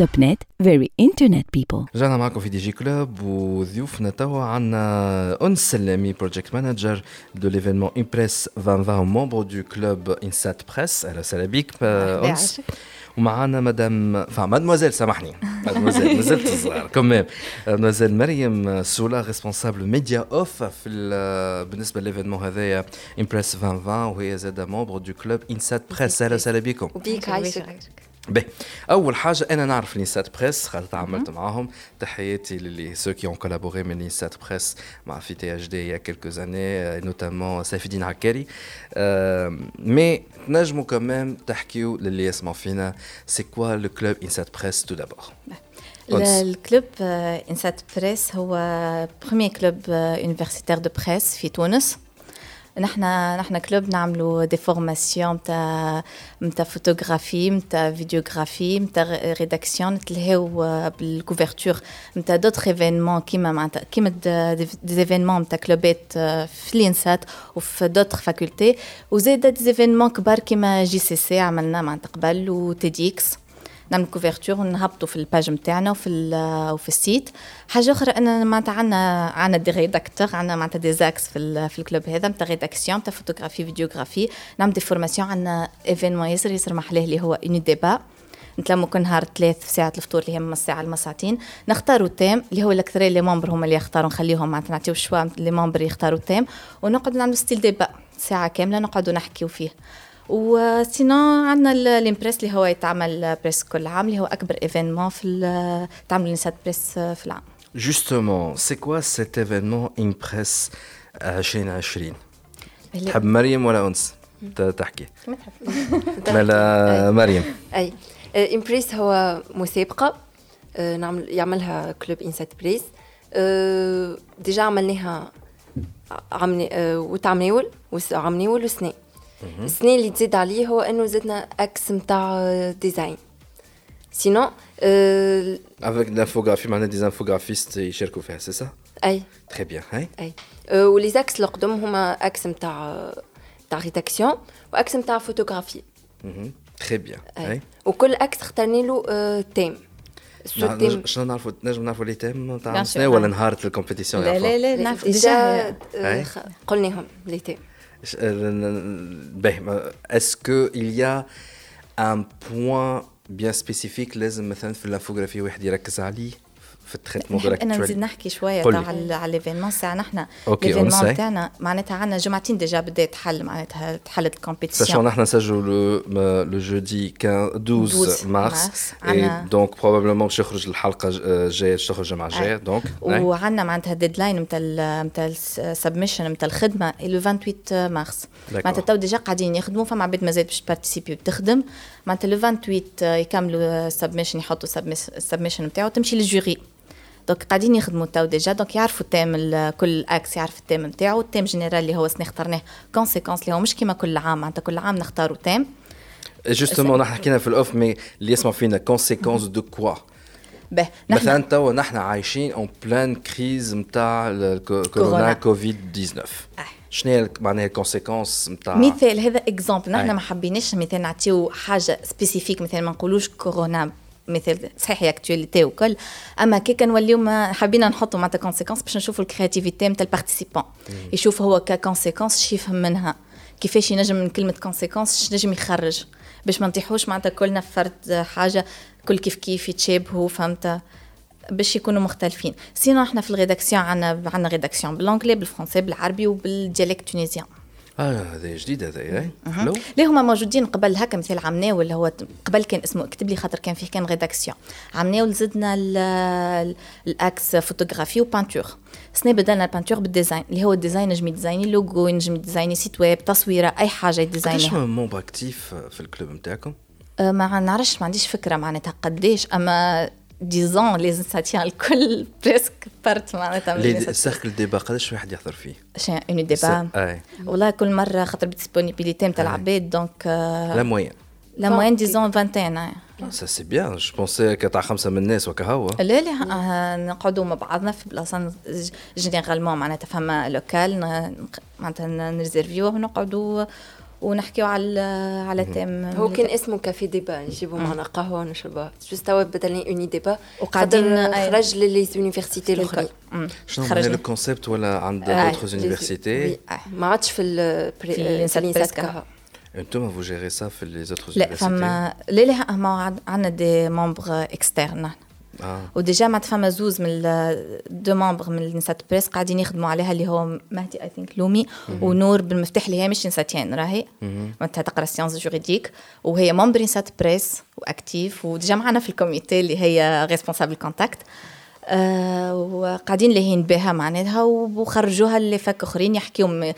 توب نت فيري انترنت بيبل رجعنا معكم في دي جي كلوب وضيوفنا توا عندنا انس سلامي بروجكت مانجر دو ليفينمون امبريس 2020 ممبر دو كلوب انسات بريس اهلا وسهلا بك انس ومعانا مدام enfin مادموزيل سامحني مادموزيل مازلت صغار كوميم مادموزيل مريم سولا ريسبونسابل ميديا اوف في بالنسبه لليفينمون هذايا امبريس 2020 وهي زاد ممبر دو كلوب انسات بريس اهلا وسهلا بكم وبيك عايشك باهي اول حاجه انا نعرف لينسات بريس خاطر تعاملت معاهم تحياتي للي سو كي اون كولابوري من لينسات بريس مع في تي اش دي يا كيلكو زاني نوتامون سيف الدين عكاري مي تنجموا كمان تحكيو للي يسمعوا فينا سي كوا لو كلوب انسات بريس تو دابور الكلوب انسات بريس هو بروميير كلوب يونيفرسيتير دو بريس في تونس نحن نحن كلوب نعملوا دي فورماسيون نتاع نتاع فوتوغرافي نتاع فيديوغرافي نتاع ريداكسيون نتلهاو بالكوفرتور نتاع دوتر إيفينمون كيما معناتها كيما دي إيفينمون نتاع كلوبات في لينسات وفي دوتر فاكولتي. وزيد دي إيفينمون كبار كيما جي سي سي عملنا معناتها قبل وتيديكس نعمل كوفرتور ونهبطوا في الباج نتاعنا وفي وفي السيت. حاجة أخرى ان معناتها عندنا عندنا دي ريداكتور عندنا معناتها دي زاكس في, في الكلوب هذا نتاع ريداكسيون نتاع فوتوغرافي فيديوغرافي نعمل دي فورماسيون عندنا ايفينمون ياسر ياسر محلاه اللي هو اوني ديبا نتلموا كل نهار ثلاث في ساعة الفطور اللي هي من الساعة لما ساعتين. نختاروا تيم اللي هو الأكثر اللي ممبر هما اللي يختاروا نخليهم معناتها نعطيو شوا اللي ممبر يختاروا تيم ونقعد نعملوا ستيل ديبا ساعة كاملة نقعدوا نحكيو فيه. وسينو عندنا الامبريس اللي هو يتعمل بريس كل عام اللي هو أكبر إيفينمون في تعمل نسات بريس في العام. Justement, c'est quoi cet événement Impress 2020 تحب مريم ولا أنس؟ تحكي. كما تحب. ملا مريم. أي. إمبريس هو مسابقه نعمل يعملها كلوب إنسات بريس. ديجا عملناها عم وتعمناول وعمناول وسنه السنة اللي تزيد عليه هو انه زدنا إكس نتاع ديزاين سينون افيك l'infographie معناها دي انفوغرافيست يشاركوا فيها سي سا اي تري بيان هاي اي ولي زاكس اللي هما إكس نتاع نتاع ريداكسيون واكس نتاع فوتوغرافي تري بيان اي وكل إكس اخترنا له تيم شنو نعرفوا نجم نعرفوا لي تيم تاع ولا نهار الكومبيتيسيون لا لا لا نعرف ديجا قلناهم لي تيم Est-ce qu'il y a un point bien spécifique لازم مثلا في الانفوغرافي واحد يركز عليه في التريتمون نحب أنا نزيد نحكي شوية قولي. على ليفينمون ساعة. نحن ليفينمون sait. تاعنا معناتها عندنا جمعتين ديجا بدا يتحل معناتها تحلت الكومبيتيسيون نحن نسجلوا le jeudi 15 12, 12 mars. mars. et عنا- donc probablement باش يخرج الحلقة ج- الجاية باش تخرج الجمعة الجاية. دونك وعندنا معناتها ديدلاين نتاع نتاع السبمشن نتاع الخدمة لو 28 مارس معناتها تو ديجا قاعدين يخدموا فما عباد مازالت باش تبارتيسيبي وتخدم. معناتها لو 28 يكملوا السبمشن يحطوا السبمشن نتاعو تمشي للجوري دونك قاعدين يخدموا تو ديجا دونك يعرفوا التيم ال- كل أكس يعرف التيم نتاعو التيم جينيرال اللي هو سنة اخترناه. كونسيكونس اللي هو مش كيما كل عام معناتها كل عام نختاروا تيم. جوستومون نحن حكينا في الأوف مي اللي يسمعوا فينا كونسيكونس دو كوا به مثلا توا نحن عايشين اون بلان كريز نتاع كورونا. كوفيد 19 آه. شنو معناها الكونسيكونس نتاع مثال هذا اكزومبل نحن. ما حبيناش مثال نعطيو حاجة سبيسيفيك مثال ما نقولوش كورونا. مثال صحيح هي اكتواليتي وكل. أما كي كنوليو ما حبينا نحطوا معناتها كونسيكونس باش نشوفوا الكرياتيفيتي نتاع البارتيسيبون يشوف هو ككونسيكونس شي يفهم منها. كيفاش ينجم من كلمة كونسيكونس اش نجم يخرج. باش ما نطيحوش معناتها كلنا فرد حاجة كل كيف كيف يتشابهوا فهمت؟ باش يكونوا مختلفين. سينو إحنا في الريداكسيون عندنا عندنا ريداكسيون بالإنجلي بالفرنسي بالعربي وبالديالكت تونيزيان آه هذا جديد هذا اي ليه هما موجودين قبل؟ هكا مثل عمناول اللي هو قبل كان اسمه اكتب لي خاطر كان فيه كان ريداكسيون عمناول زدنا ال- ال- الأكس فوتوغرافي وبانتور سنة بدلنا البانتور بالديزاين اللي هو الديزاين نجم يديزايني لوجو ينجم يديزايني سيت ويب تصويرة أي حاجة قداش يديزاينها مومبر اكتيف في الكلوب نتاعكم؟ أه، ما نعرفش ما عنديش فكرة معناتها قديش أما ديزون لي انساتيان الكل بريسك بارت معناتها من لي الناس. السيركل ديبا قداش واحد يحضر فيه؟ شي اون ديبا والله كل مره خاطر بالديسبونيبيليتي نتاع العباد دونك لا موين لا موين ديزون 21 سا سي بيان جو بونسي كتاع خمسه من الناس وكا هو لا لا نقعدوا مع بعضنا في بلاصه جينيرالمون معناتها فما لوكال معناتها نريزيرفيوه ونقعدوا ونحكيو على على تيم هو كان اسمه كافي ديبا نجيبوا معنا قهوة ونشربها جوست توا بدلنا اوني ديبا وقاعدين-. خرج للي زونيفرسيتي الاخرين شنو هو خرجنا. الكونسيبت ولا عند آه، دوتر يونيفرسيتي ما عادش في الانسات. كها أنتم فو جيري سا في لي زوتر لا فما لا لا ما عندنا دي ممبر اكسترن آه. وديجا معناتها فما زوز من دو ممبر من الانسات بريس قاعدين يخدموا عليها اللي هو مهدي اي ثينك لومي ونور بالمفتاح اللي هي مش انساتيان راهي؟ معناتها تقرأ سيونس جوريديك وهي ممبر انسات بريس واكتيف وديجا معنا في الكوميتي اللي هي ريسبونسابل كونتاكت آه وقاعدين لاهين بها معناتها وخرجوها اللي فك آخرين يحكيو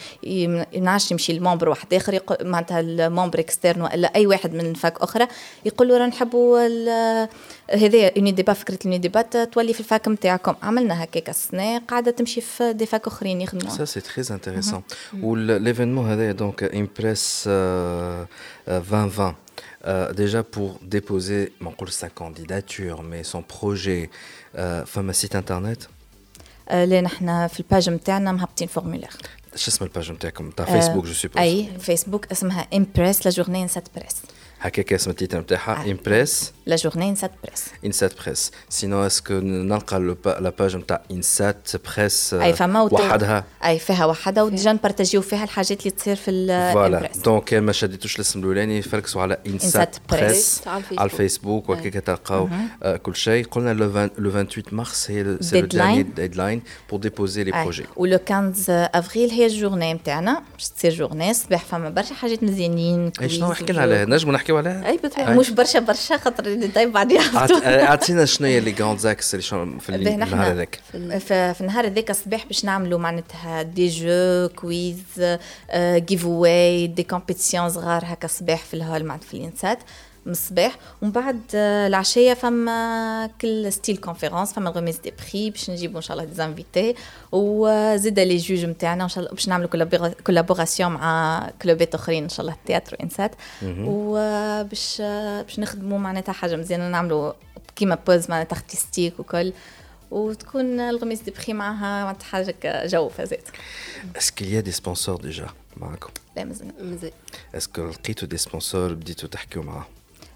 ينعش يمشي المومبر واحد آخر معناتها المومبر اكسترن ولا أي واحد من فاك أخرى يقولوا راه نحبوا هذايا اوني ديبا فكره اوني ديبا تولي في الفاك نتاعكم عملنا هكاك السنة قاعدة تمشي في دي فاك أخرين يخدموا c'est très intéressant. Ou l'événement, هذايا, euh, euh, 2020, euh, déjà pour déposer نقول sa candidature, mais son projet, فما site internet آه لا نحن في الباج نتاعنا مهبطين فورمولير شو اسم الباج نتاعكم تاع فيسبوك جو سوبوز أي فيسبوك اسمها امبريس لا جورني انسات بريس هكاك اسم التيتر نتاعها امبريس لا جورني انسات بريس انسات بريس سينو اسكو نلقى لا باج نتاع انسات بريس اي فما وحدها اي فيها وحده وديجا نبارتاجيو فيها الحاجات اللي تصير في فوالا دونك كان ما شديتوش الاسم الاولاني فركسوا على انسات. بريس على الفيسبوك. على الفيسبوك وهكاك تلقاو كل شيء قلنا لو 20 لو 28 مارس هي لو Deadline. ديدلاين بور ديبوزي لي. بروجي ولو 15 افريل هي الجورني نتاعنا باش تصير جورني صباح فما برشا حاجات مزيانين شنو كويز حكينا عليها نجموا نحكيو عليها أي. بتهيألي. مش برشا برشا خاطر دايما بعد يحطوا آه، أعطينا شنو هي لي غراند زاكس اللي في النهار هذاك؟ في, في النهار هذاك الصباح باش نعملوا معناتها دي جو كويز جيف اواي دي كومبيتيسيون صغار هكا الصباح في الهول معناتها في الانسات من الصباح ومن بعد آه، العشية فما كل ستيل كونفيرونس فما غوميز دي بري باش نجيبوا إن شاء الله دي زانفيتي وزيد لي جوج نتاعنا ان شاء الله باش نعملوا كولابوراسيون مع كلوبات آخرين إن شاء الله التياتر وانسات وباش باش نخدموا معناتها حاجة مزيانة نعملوا كيما بوز معناتها ارتستيك وكل. وتكون الغميس دي بري معها معناتها حاجة جو فازات اسكو يا دي سبونسور ديجا معاكم؟ لا مازلنا مزيان اسكو لقيتوا دي سبونسور بديتوا تحكيوا معاهم؟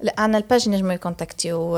لا عنا الباج نجموا يكونتاكتيو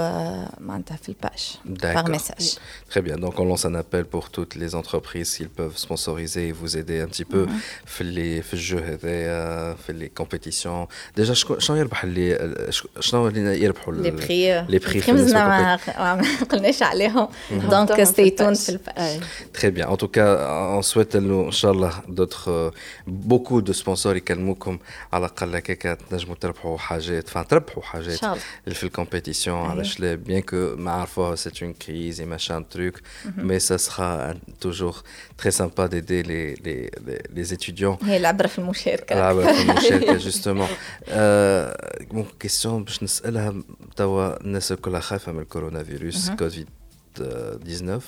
معناتها في الباج. باغ ميساج Très bien, donc on lance un appel pour toutes les entreprises qui peuvent sponsoriser et vous aider un petit peu. في les في الجو هذايا في les compétitions. Déjà شكون- شنو يربح اللي شنو اللي يربحوا لي بري les prix في مازلنا الناس ما قلناش عليهم. دونك ستي تون. في الباج. Très bien. En tout cas, on souhaite nous, Inch'Allah, d'autres, beaucoup de sponsors يكلموكم على الأقل هكاك تنجموا تربحوا حاجات، تربحوا ان حاجات شاء الله اللي في الكومبيتيسيون علاش لا bien que ما عرفوها c'est une crise et machin truc, mais ça sera un- toujours très sympa d'aider les, les, les, les étudiants هي العبره في المشاركه العبرة في المشاركة justement. آه، ممكن كيستيون باش نسألها توا الناس الكلها خايفة من الكورونا فيروس كوفيد 19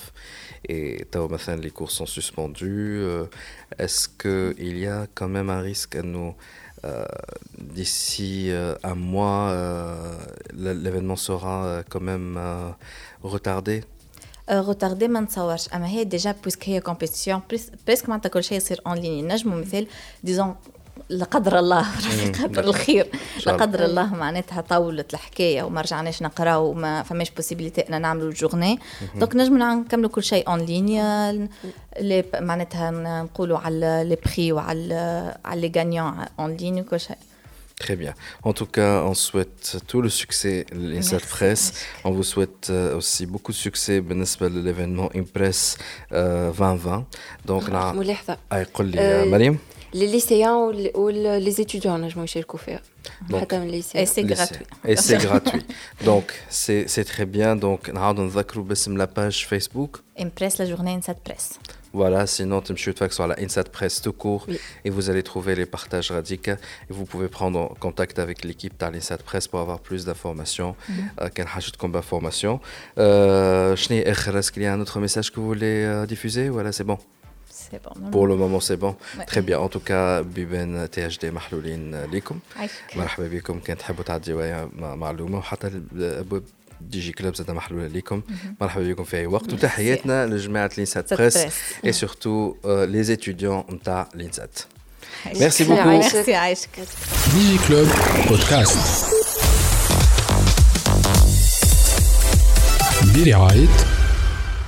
et توا مثلا les cours sont suspendus. euh, Est-ce qu'il y a quand même un risque à nous euh, d'ici euh, un mois euh, l- l'événement sera euh, quand même euh, retardé روتاردي ما نتصورش اما هي ديجا بويسك هي كومبيتيسيون بريسك معناتها كل شيء يصير اون ليني نجموا مثال ديزون لا قدر الله قدر. الخير لا الله. قدر الله معناتها طولت الحكاية وما رجعناش نقراو وما فماش بوسيبيليتي ان نعملوا جورني دونك نجموا نكملوا كل شيء اون ليني لي معناتها نقولوا على لي بري وعلى على لي غانيون اون ليني وكل شيء Très bien. En tout cas, on souhaite tout le succès, l'INSAT Merci. Presse. On vous souhaite euh, aussi beaucoup de succès بالنسبة l'événement Impress euh, 2020. Donc, là, ملاحظه les lycéens ou les étudiants, je m'en cherche faire. Donc, et c'est gratuit. Et c'est gratuit. Donc, c'est très bien. Donc, on va la page Facebook. Impress la journée Insat Press. Voilà, sinon, tu me sur la Insat Press tout court oui. et vous allez trouver les partages radicaux. Et vous pouvez prendre contact avec l'équipe de l'Insat Press pour avoir plus d'informations. Mhm. Euh, Quel hachit comme information. Euh, Chni, est-ce qu'il y a un autre message que vous voulez euh, diffuser? Voilà, c'est bon. سي بون Pour le moment, c'est bon. Ouais. Très bien. En tout cas, بيبان تي اتش دي محلولين ليكم. عايشك مرحبا بكم كان تحبوا تعديوا ويا مع- معلومه وحتى الابواب دي جي كلوب زاد محلوله ليكم مرحبا بكم في اي وقت وتحياتنا لجماعه لينسات سات بريس بريس. اي سورتو لي زيتيديون نتاع لينسات عايشك. Merci beaucoup. ميرسي عايشك ديجي كلوب بودكاست برعاية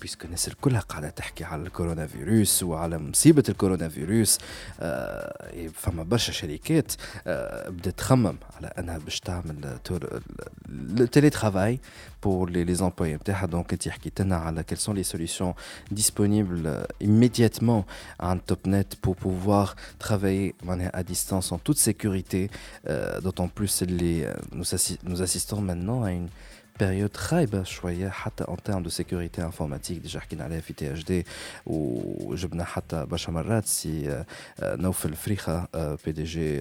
بيسكو الناس الكلها قاعده تحكي على الكورونا فيروس وعلى مصيبه الكورونا فيروس آه إيه، فما برشا شركات آه بدات تخمم على انها باش تعمل التيلي ترافاي pour les, les employés نتاعها دونك انت حكيت لنا على quelles sont les solutions disponibles euh, immédiatement à un topnet pour pouvoir travailler معناها à distance en toute sécurité euh, d'autant plus les, euh, nous, assi- nous assistons maintenant à une période خايبة شوية حتى en termes de sécurité informatique déjà حكينا عليها في تي اش دي وجبنا حتى برشا مرات سي آه، آه، نوفل فريخة بي دي جي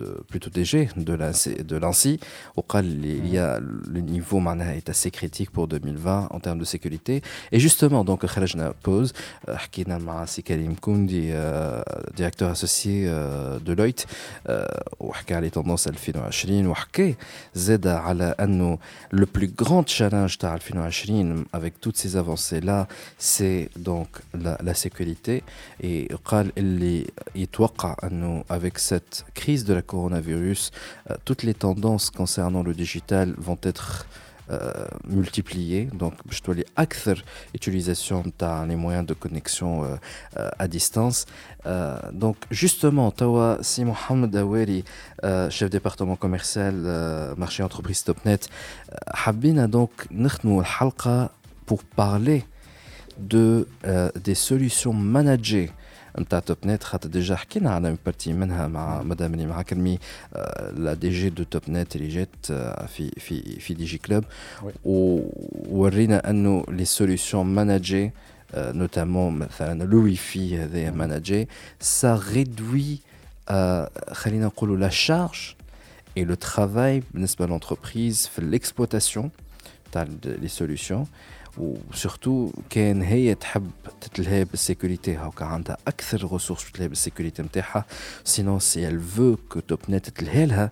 دو بلوتو دي جي de l'ANSI- de l'ANSI وقال لي il y a le niveau معناها est assez critique pour 2020 en termes de sécurité et justement donc خرجنا pause آه، حكينا مع سي كريم كوندي ديريكتور اسوسيي دولويت وحكى على تندونس 2020 وحكى زاد على انه le le plus grand challenge de avec toutes ces avancées-là, c'est donc la, sécurité. Et il avec cette crise de la coronavirus, euh, toutes les tendances concernant le digital vont être... Euh, multiplié. Donc, je dois les acteurs utilisation dans les moyens de connexion euh, euh, à distance. donc, justement, Tawa, si Mohamed Aweri, chef département commercial marché entreprise Topnet, Habina donc nous halqa pour parler de des solutions managées نتاع توب نت خاطر ديجا حكينا على بارتي منها مع مدام اللي معاك كلمي لا دي جي دو توب نت اللي جات آه، في في في دي جي كلوب Oui. وورينا انه لي سوليسيون ماناجي نوتامون مثلا لو واي فاي هذايا ماناجي سا ريدوي خلينا نقولوا لا شارج et le travail بالنسبه للانتربريز في l'exploitation تاع لي سوليسيون وسورتو كان هي تحب تتلهى بالسيكوريتي هاكا عندها أكثر ريسورس تتلهى بالسيكوريتي نتاعها سينون سي ال فو كو توب نت تتلهى لها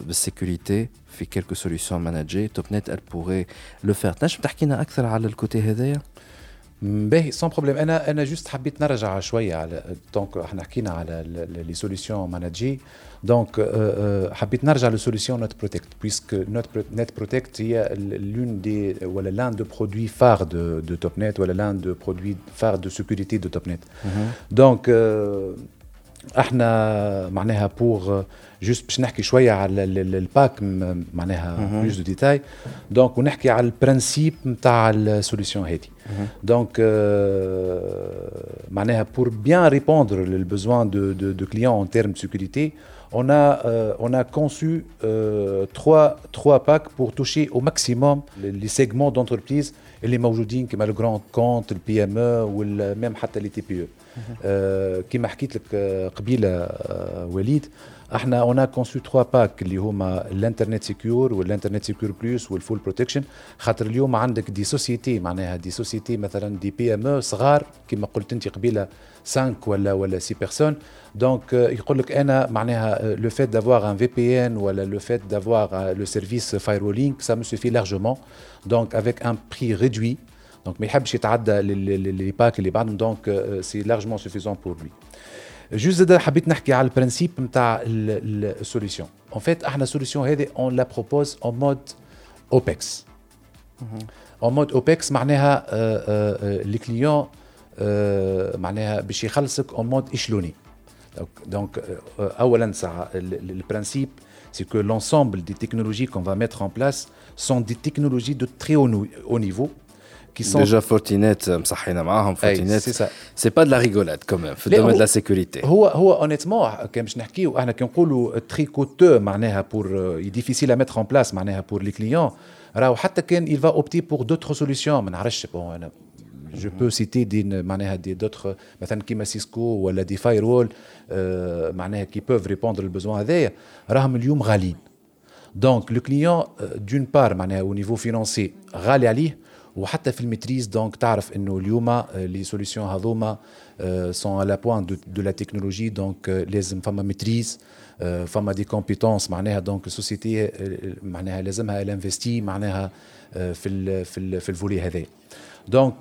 بالسيكوريتي في كيلكو سوليسيون ماناجي توب نت ال بوغي لو فير تنجم تحكينا أكثر على الكوتي هذايا؟ باهي سون بروبليم انا انا جوست حبيت نرجع شويه على دونك احنا حكينا على لي سوليسيون ماناجي دونك حبيت نرجع لسوليسيون نوت بروتكت بويسك نوت نت بروتكت هي لون دي ولا لان دو برودوي فار دو دو توب نت ولا لان دو برودوي فار دو سيكوريتي دو توب نت دونك احنا معناها بور جوست باش نحكي شويه على الباك معناها بلوس دو ديتاي دونك ونحكي على البرانسيب نتاع السوليسيون هذه دونك معناها بور بيان ريبوندر للبوزوان دو دو دو كليون ان تيرم دو سيكوريتي on a, euh, on a conçu euh, trois, trois packs pour toucher au maximum les, les segments d'entreprise اللي موجودين كما الجراند كونت البي ام او ميم حتى لي تي بي او كما حكيت لك قبيلة وليد إحنا اون كونسو تخوا باك اللي هما الانترنت سيكيور والانترنت سيكيور بلس والفول بروتكشن خاطر اليوم عندك دي سوسيتي معناها دي سوسيتي مثلا دي بي ام أو صغار كما قلت أنت قبيلة 5 ولا ولا 6 بيرسون دونك يقول لك أنا معناها لو فيت دافوار ان في بي ان ولا لو فيت دافوار لو سيرفيس فايرولينغ سا مو سوفي لارجومون دونك افيك ان بري ريدوي دونك ما يحبش يتعدى لي باك اللي بعدهم دونك سي لارجمون سوفيزون بور لوي جوست زاد حبيت نحكي على البرانسيب نتاع السوليسيون اون فيت احنا السوليسيون هذه اون لا بروبوز اون مود اوبكس اون مود اوبكس معناها لي كليون معناها باش يخلصك اون مود اشلوني دونك اولا ساعه البرانسيب c'est que l'ensemble des technologies qu'on va mettre en place sont des technologies de très haut, haut niveau qui sont déjà Fortinet مصحينا معاهم Fortinet c'est ça c'est pas de la rigolade quand même في الدومين de la sécurité هو هو honnêtement كان باش نحكيو احنا كي نقولوا تري كوتو معناها بور ديفيسيل ا ميتر ان بلاس معناها بور لي كليون راهو حتى كان il va opter pour d'autres solutions ما نعرفش بون انا جو بو سيتي دي معناها دي دوتر مثلا كيما سيسكو ولا دي فاير وول معناها كي بوف ريبوندر البوزوان هذايا راهم اليوم غاليين دونك لو كليون دون بار معناها او نيفو فينونسي غالي عليه وحتى في الميتريز دونك تعرف انه اليوم لي سوليسيون هذوما سون على بوان دو لا تكنولوجي دونك لازم فما ميتريز فما دي كومبيتونس معناها دونك السوسيتي معناها لازمها الانفستي معناها في ال في ال في الفولي هذا دونك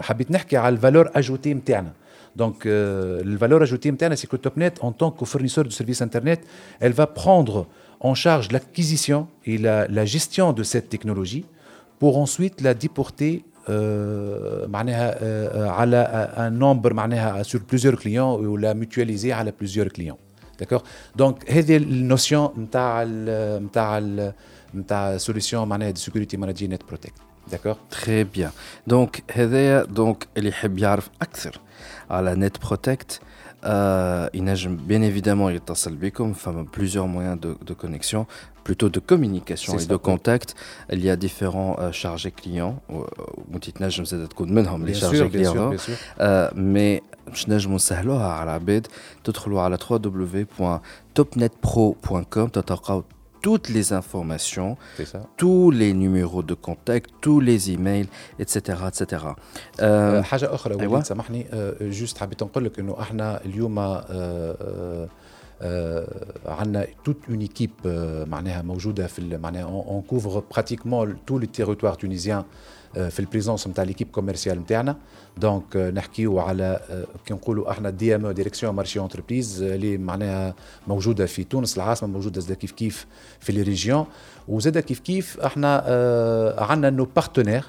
حبيت نحكي على الفالور اجوتي نتاعنا Donc, euh, le valeur ajoutée, c'est que TopNet, en tant que fournisseur de services Internet, elle va prendre en charge l'acquisition et la, la, gestion de cette technologie pour ensuite la déporter euh, à un nombre sur plusieurs clients ou la mutualiser à plusieurs clients. D'accord Donc, c'est la notion de la solution de Security Manager Net Protect. D'accord Très bien. Donc, هذايا donc اللي يحب يعرف أكثر على Net Protect euh, ينجم bien évidemment يتصل بكم فما plusieurs moyens de, de connexion plutôt de communication et de contact il y a différents euh, chargés clients وانت تنجم زاد تكون منهم les chargés clients euh, mais باش نجموا نسهلوها على العباد تدخلوا على www.topnetpro.com تلقاو toutes les informations, tous les numéros de contact, tous les emails, etc. etc. أه حاجة أخرى أيوة. وليد سامحني أه جوست حبيت نقول لك إنه إحنا اليوم أه عندنا توت اون ايكيب معناها موجوده في معناها اون كوفر براتيكمون تو لي تيريتوار تونيزيان في البريزونس نتاع ليكيب كوميرسيال نتاعنا دونك نحكيو على كي نقولوا احنا دي ام او ديريكسيون مارشي انتربريز اللي معناها موجوده في تونس العاصمه موجوده زاد كيف كيف في لي ريجيون وزاد كيف كيف احنا عندنا نو بارتنير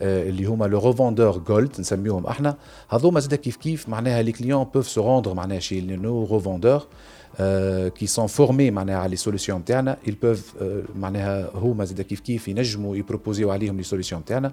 اللي هما لو ريفوندور جولد نسميهم احنا هذوما زاد كيف كيف معناها لي كليون بوف سو روندر معناها شي نو ريفوندور كي سون فورمي معناها على لي سوليسيون نتاعنا ils peuvent معناها هما زاد كيف كيف ينجموا يبروبوزيو عليهم لي سوليسيون نتاعنا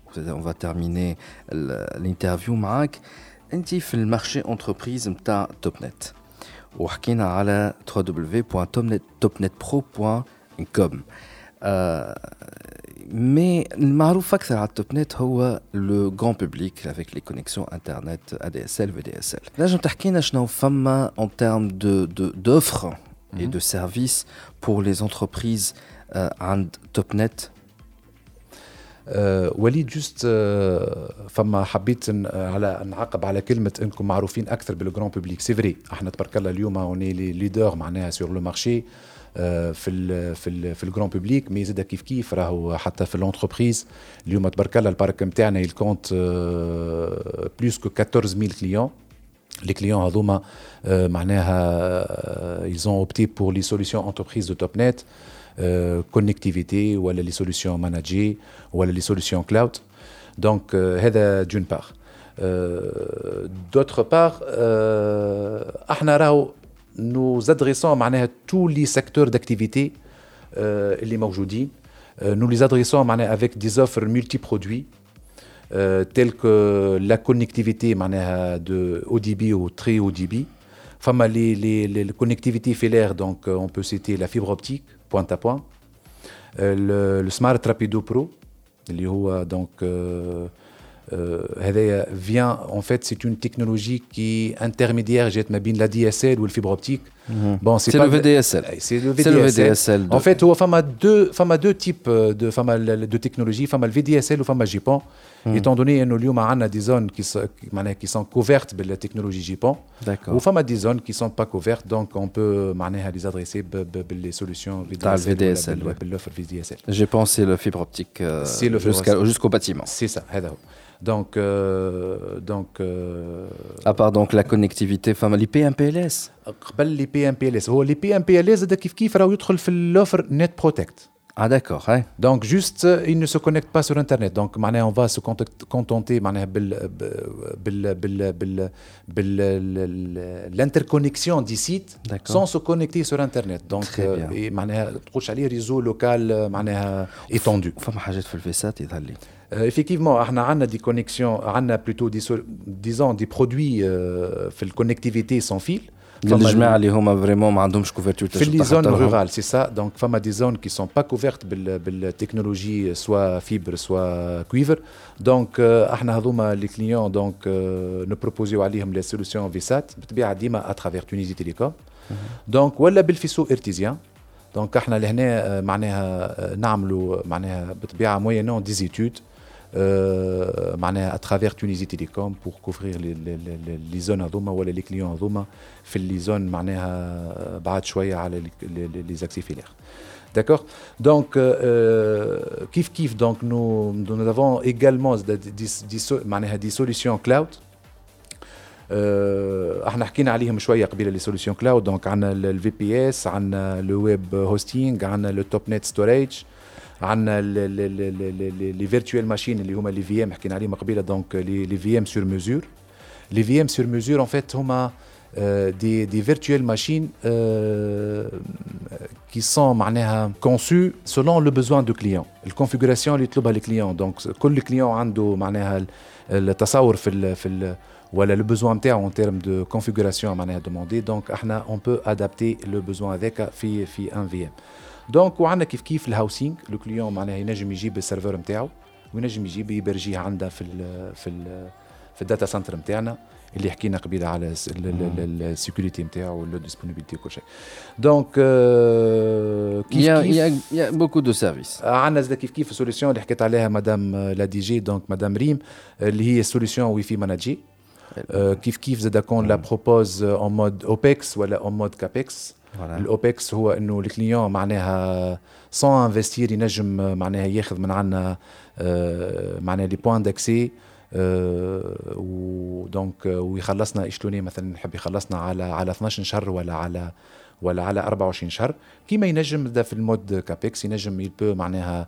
on va terminer l'interview معك انت في المارشي انتربريز نتاع توب نت وحكينا على www.topnetpro.com مي المعروف اكثر على التوب نت هو لو غران بوبليك افيك لي كونيكسيون انترنت ا دي اس ال في دي اس ال نجم تحكي لنا شنو فما ان تيرم دو دوفر et de services pour les entreprises عند توب نت أه وليد جوست أه فما حبيت على نعقب على كلمة إنكم معروفين أكثر بالجران بوبليك سي فري إحنا تبارك الله اليوم اوني لي ليدر معناها سور لو مارشي في ال في ال في الجران بوبليك مي زاد كيف كيف راهو حتى في لونتربريز اليوم تبارك الله البارك نتاعنا يلكونت بلوس كو 14000 كليون les clients هذوما معناها ils ont opté pour les solutions entreprises de Topnet connectivité ou les solutions managées ou les solutions cloud donc هذا d'une part d'autre part احنا راهو nous adressons معناها tous les secteurs d'activité اللي موجودين nous les adressons معناها avec des offres multiproduits euh, telles que la connectivité de haut débit ou très haut débit. Enfin, les, les, les, connectivités filaires, donc on peut citer la fibre optique, point à point, euh, le, le, Smart Rapido Pro, euh, euh, en fait, c'est une technologie qui intermédiaire, j'ai la DSL ou la fibre optique. Mhm. Bon, c'est le VDSL. C'est le VDSL. En fait, il y a deux, deux types de, de technologies, il y a le VDSL ou le JPON. Hmm. étant donné que nous avons des zones qui sont, qui sont couvertes par la technologie JPON, ou des zones qui ne sont pas couvertes, donc on peut les adresser les solutions VDSL. VDSL. JPON, c'est le fibre optique euh, jusqu'au bâtiment. C'est ça. Donc, euh, donc euh, à part donc la connectivité, enfin, les PMPLS. Les PMPLS. Les PMPLS, كيف كيف راهو يدخل في l'offre Net Protect. Ah d'accord. Ouais. Donc juste, euh, il ne se connecte pas sur Internet. Donc on va se contenter de l'interconnexion des sites sans se connecter sur Internet. Donc تخش عليه réseau local معناها étendu. فما حاجات في الفيسات يظهر لي. effectivement احنا عندنا des connexions عندنا plutôt des disons des produits في الكونكتيفيتي sans fil. الجماعه اللي هما فريمون ما عندهمش كوفرتور في لي زون رورال سي سا دونك فما دي زون كي سون با كوفرت بالتكنولوجي سوا فيبر سوا كويفر دونك إحنا هذوما لي كليون دونك نبروبوزيو عليهم لي سوليسيون فيسات بالطبيعه ديما اترافير تونيزي تيليكوم دونك ولا بالفيسو ارتيزيان. دونك إحنا لهنا معناها نعملوا معناها بالطبيعه موينون دي زيتود معناها à travers Tunisie Télécom pour couvrir les, les, les, les zones هذوما ولا les clients هذوما في les zones معناها بعد شويه على les accès filaires. D'accord Donc, euh, kif kif, donc nous, nous avons également des, des, des solutions cloud. احنا حكينا عليهم شويه قبيله لي سوليسيون كلاود دونك عندنا الفي بي اس عندنا لو ويب هوستينغ عندنا لو توب نت ستوريج عندنا لي فيرتوال ماشين اللي هما لي في ام حكينا عليهم قبيله دونك لي في ام سور ميزور لي في ام سور ميزور اون فيت هما دي دي فيرتوال ماشين qui sont معناها conçus selon le besoin du client الكونفيغوراسيون اللي يطلبها الكليون دونك كل كليون عنده معناها التصور في ال في ال ولا لو بوزوان نتاعو en termes de configuration معناها demandé donc احنا on peut adapter le besoin هذاك في في ان في ام دونك وعندنا كيف كيف الهاوسينج لو كليون معناها ينجم يجيب السيرفر نتاعو وينجم يجيب يبرجيه عندنا في ال في ال في الداتا سنتر نتاعنا اللي حكينا قبيلة على السيكوريتي نتاعو لو ديسبونيبيليتي وكل شيء. دونك كيف كيف؟ يا بوكو دو سيرفيس عندنا زاد كيف كيف السوليسيون اللي حكيت عليها مدام لا دي جي دونك مدام ريم اللي هي سوليسيون واي في ماناجي كيف كيف زاد كون لا بروبوز اون مود اوبكس ولا اون مود كابكس الاوبكس هو إنه الكليون معناها سون انفستير ينجم معناها ياخذ من عندنا معناها لي بوان داكسي ودونك ويخلصنا اشلوني مثلا نحب يخلصنا على على 12 شهر ولا على ولا على 24 شهر. كيما ينجم ده في المود كابكس ينجم يلبو معناها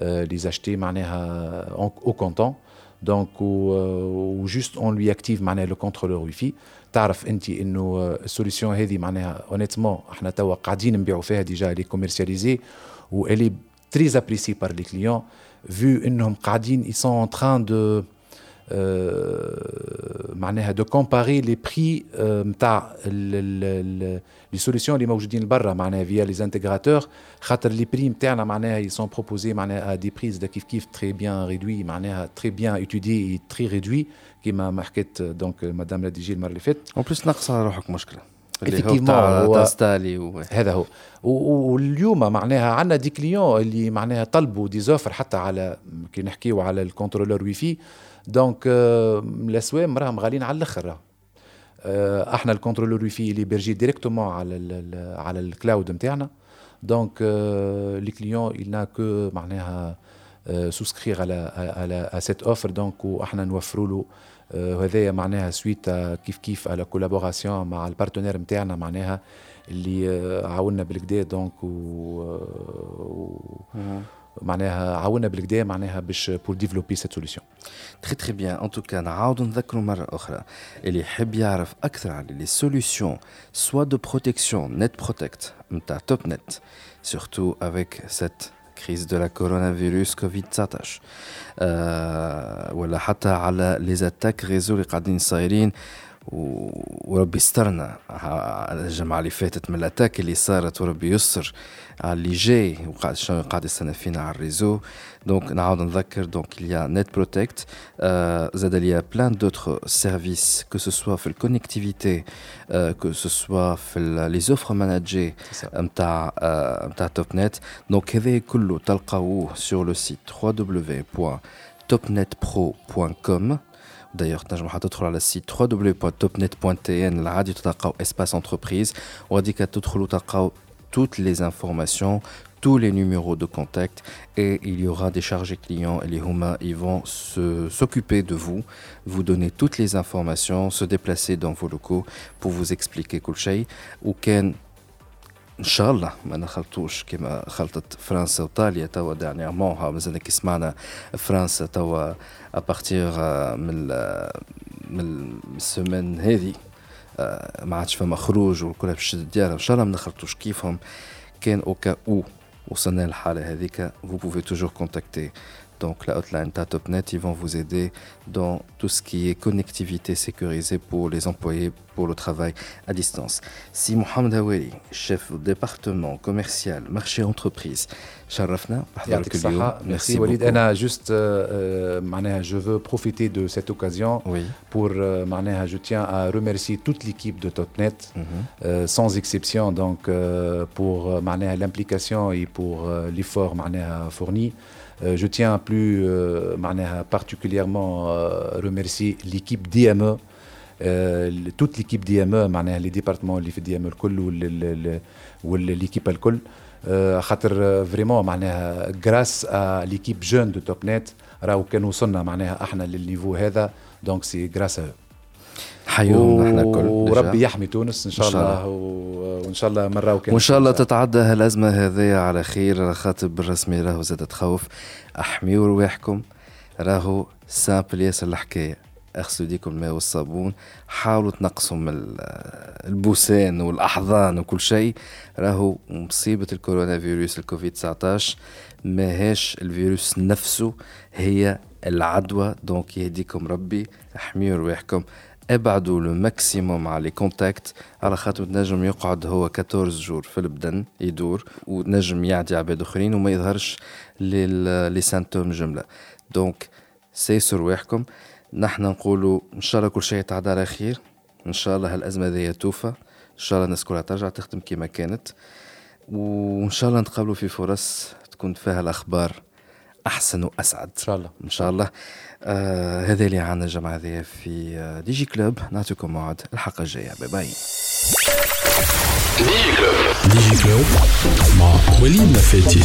لي زاشتي معناها أو كونتون دونك وجوست اون لوي اكتيف معناها لو كونترولور فاي تعرف أنت إنه السوليسيون هذه معناها اونيتمون إحنا توا قاعدين نبيعوا فيها ديجا لي كوميرسياليزي و الي تري ابريسي بار لي كليون vu إنهم قاعدين ils sont en train de معناها دو كومباري لي بري نتاع لي سوليسيون اللي موجودين لبرا معناها فيا لي زانتيغراتور خاطر لي بري نتاعنا معناها يي سون بروبوزي معناها دي بريز كيف كيف تري بيان ريدوي معناها تري بيان اتودي تري ريدوي كيما ما حكيت دونك مدام لا دي جي المرة اللي فاتت. اون بليس نقص على روحك مشكلة. اللي و... هذا هو. واليوم معناها عندنا دي كليون اللي معناها طلبوا دي زوفر حتى على كي نحكيو على الكونترولور وي في دونك الاسواق راهم غاليين على الآخر إحنا الكونترولور في اللي بيرجي ديريكتومون على ال على الكلاود نتاعنا دونك لي كليون n'a que معناها سوسكريغ على على سيت اوفر دونك وإحنا نوفروا له وهذايا معناها سويت كيف كيف على كولابوراسيون مع البارتنير نتاعنا معناها اللي عاونا بالكدا دونك و, و معناها عاونا بالكدا معناها باش بور ديفلوبي سيت سوليسيون تري تري بيان ان توكا نعاود نذكروا مرة أخرى. اللي يحب يعرف أكثر على لي سوليسيون سوا دو بروتيكسيون نت بروتكت نتاع توب نت سورتو افيك سيت crise de la coronavirus Covid-19. ولا حتى على لي زاتاك ريزو اللي قاعدين صايرين وربي استرنا الجمعة اللي فاتت من الاتاك اللي صارت وربي يسر على اللي جاي وقاعد شنو قاعد يستنى فينا على الريزو دونك نعاود نذكر دونك il y a Net Protect euh, زاد il y a plein d'autres services que ce soit في الكونكتيفيتي euh, que ce soit في les offres managées نتاع نتاع توب نت دونك هذا كله تلقاوه sur le site www.topnetpro.com D'ailleurs, tu as تدخل على السيت www.topnet.tn العادي تلقاو espace entreprise وغاديك تدخلوا تلقاو toutes les informations tous les numéros de contact et il y aura des chargés clients et les Huma ils vont s'occuper de vous vous donner toutes les informations se déplacer dans vos locaux pour vous expliquer كل شيء وكان إن شاء الله ما نخلطوش كما خلطت فرنسا وإيطاليا توا دانييرمون مازال كي سمعنا فرنسا توا ابارتيغ من من السيمين هذه ما عادش فما خروج والكل باش الديار إن شاء الله ما نخلطوش كيفهم كان اوكا أو وصلنا للحالة هذيك vous pouvez toujours contacter Donc la hotline TopNet, ils vont vous aider dans tout ce qui est connectivité sécurisée pour les employés pour le travail à distance. Si Mohamed Haweli, chef du département commercial, marché entreprise, شرفنا بحضرك اليوم. Merci Walid. أنا juste euh, معناها je veux profiter de cette occasion oui. pour euh, معناها je tiens à remercier toute l'équipe de Topnet mm -hmm. euh, sans exception donc euh, pour معناها l'implication et pour euh, l'effort معناها fourni. Euh, je tiens à plus euh, particulièrement euh, remercier l'équipe DME toute l'équipe DME les départements اللي في DME الكل والليكيب الكل خاطر vraiment معناها grâce à l'équipe jeune de Topnet راهو كان وصلنا معناها احنا للنيفو هذا donc c'est grâce à eux حيوهم نحن الكل وربي يحمي تونس إن شاء الله. وإن شاء الله مرة وكان وإن شاء الله تتعدى هالأزمة هذه على خير خاطر بالرسمي راهو زاد تخوف احميوا رواحكم راهو سامبل ياسر الحكاية. أغسلوا ايديكم الماء والصابون حاولوا تنقصوا من البوسان والأحضان وكل شيء. راهو مصيبة الكورونا فيروس الكوفيد 19 ماهاش الفيروس نفسه هي العدوى. دونك يهديكم ربي احميوا رواحكم إبعدوا لو ماكسيموم على لي كونتاكت على خاطر نجم يقعد هو 14 جور في البدن يدور ونجم يعدي عباد آخرين وما يظهرش لي سانتوم جملة. دونك سيسوا رواحكم نحن نقولوا إن شاء الله كل شيء يتعدى على خير. إن شاء الله هالأزمة ذي توفى. إن شاء الله الناس كلها ترجع تخدم كما كانت. وإن شاء الله نتقابلوا في فرص تكون فيها الأخبار أحسن وأسعد. إن شاء الله. إن شاء الله. هذا اللي عنا الجمعه هذه في آه دي جي كلوب نعطيكم موعد الحلقه الجايه باي باي دي جي كلوب دي جي كلوب مع وليد نفاتي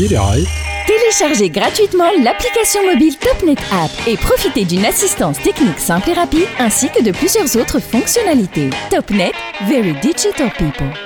برعايه Téléchargez gratuitement l'application mobile TopNet App et profitez d'une assistance technique simple et rapide ainsi que de plusieurs autres fonctionnalités. TopNet, Very Digital People.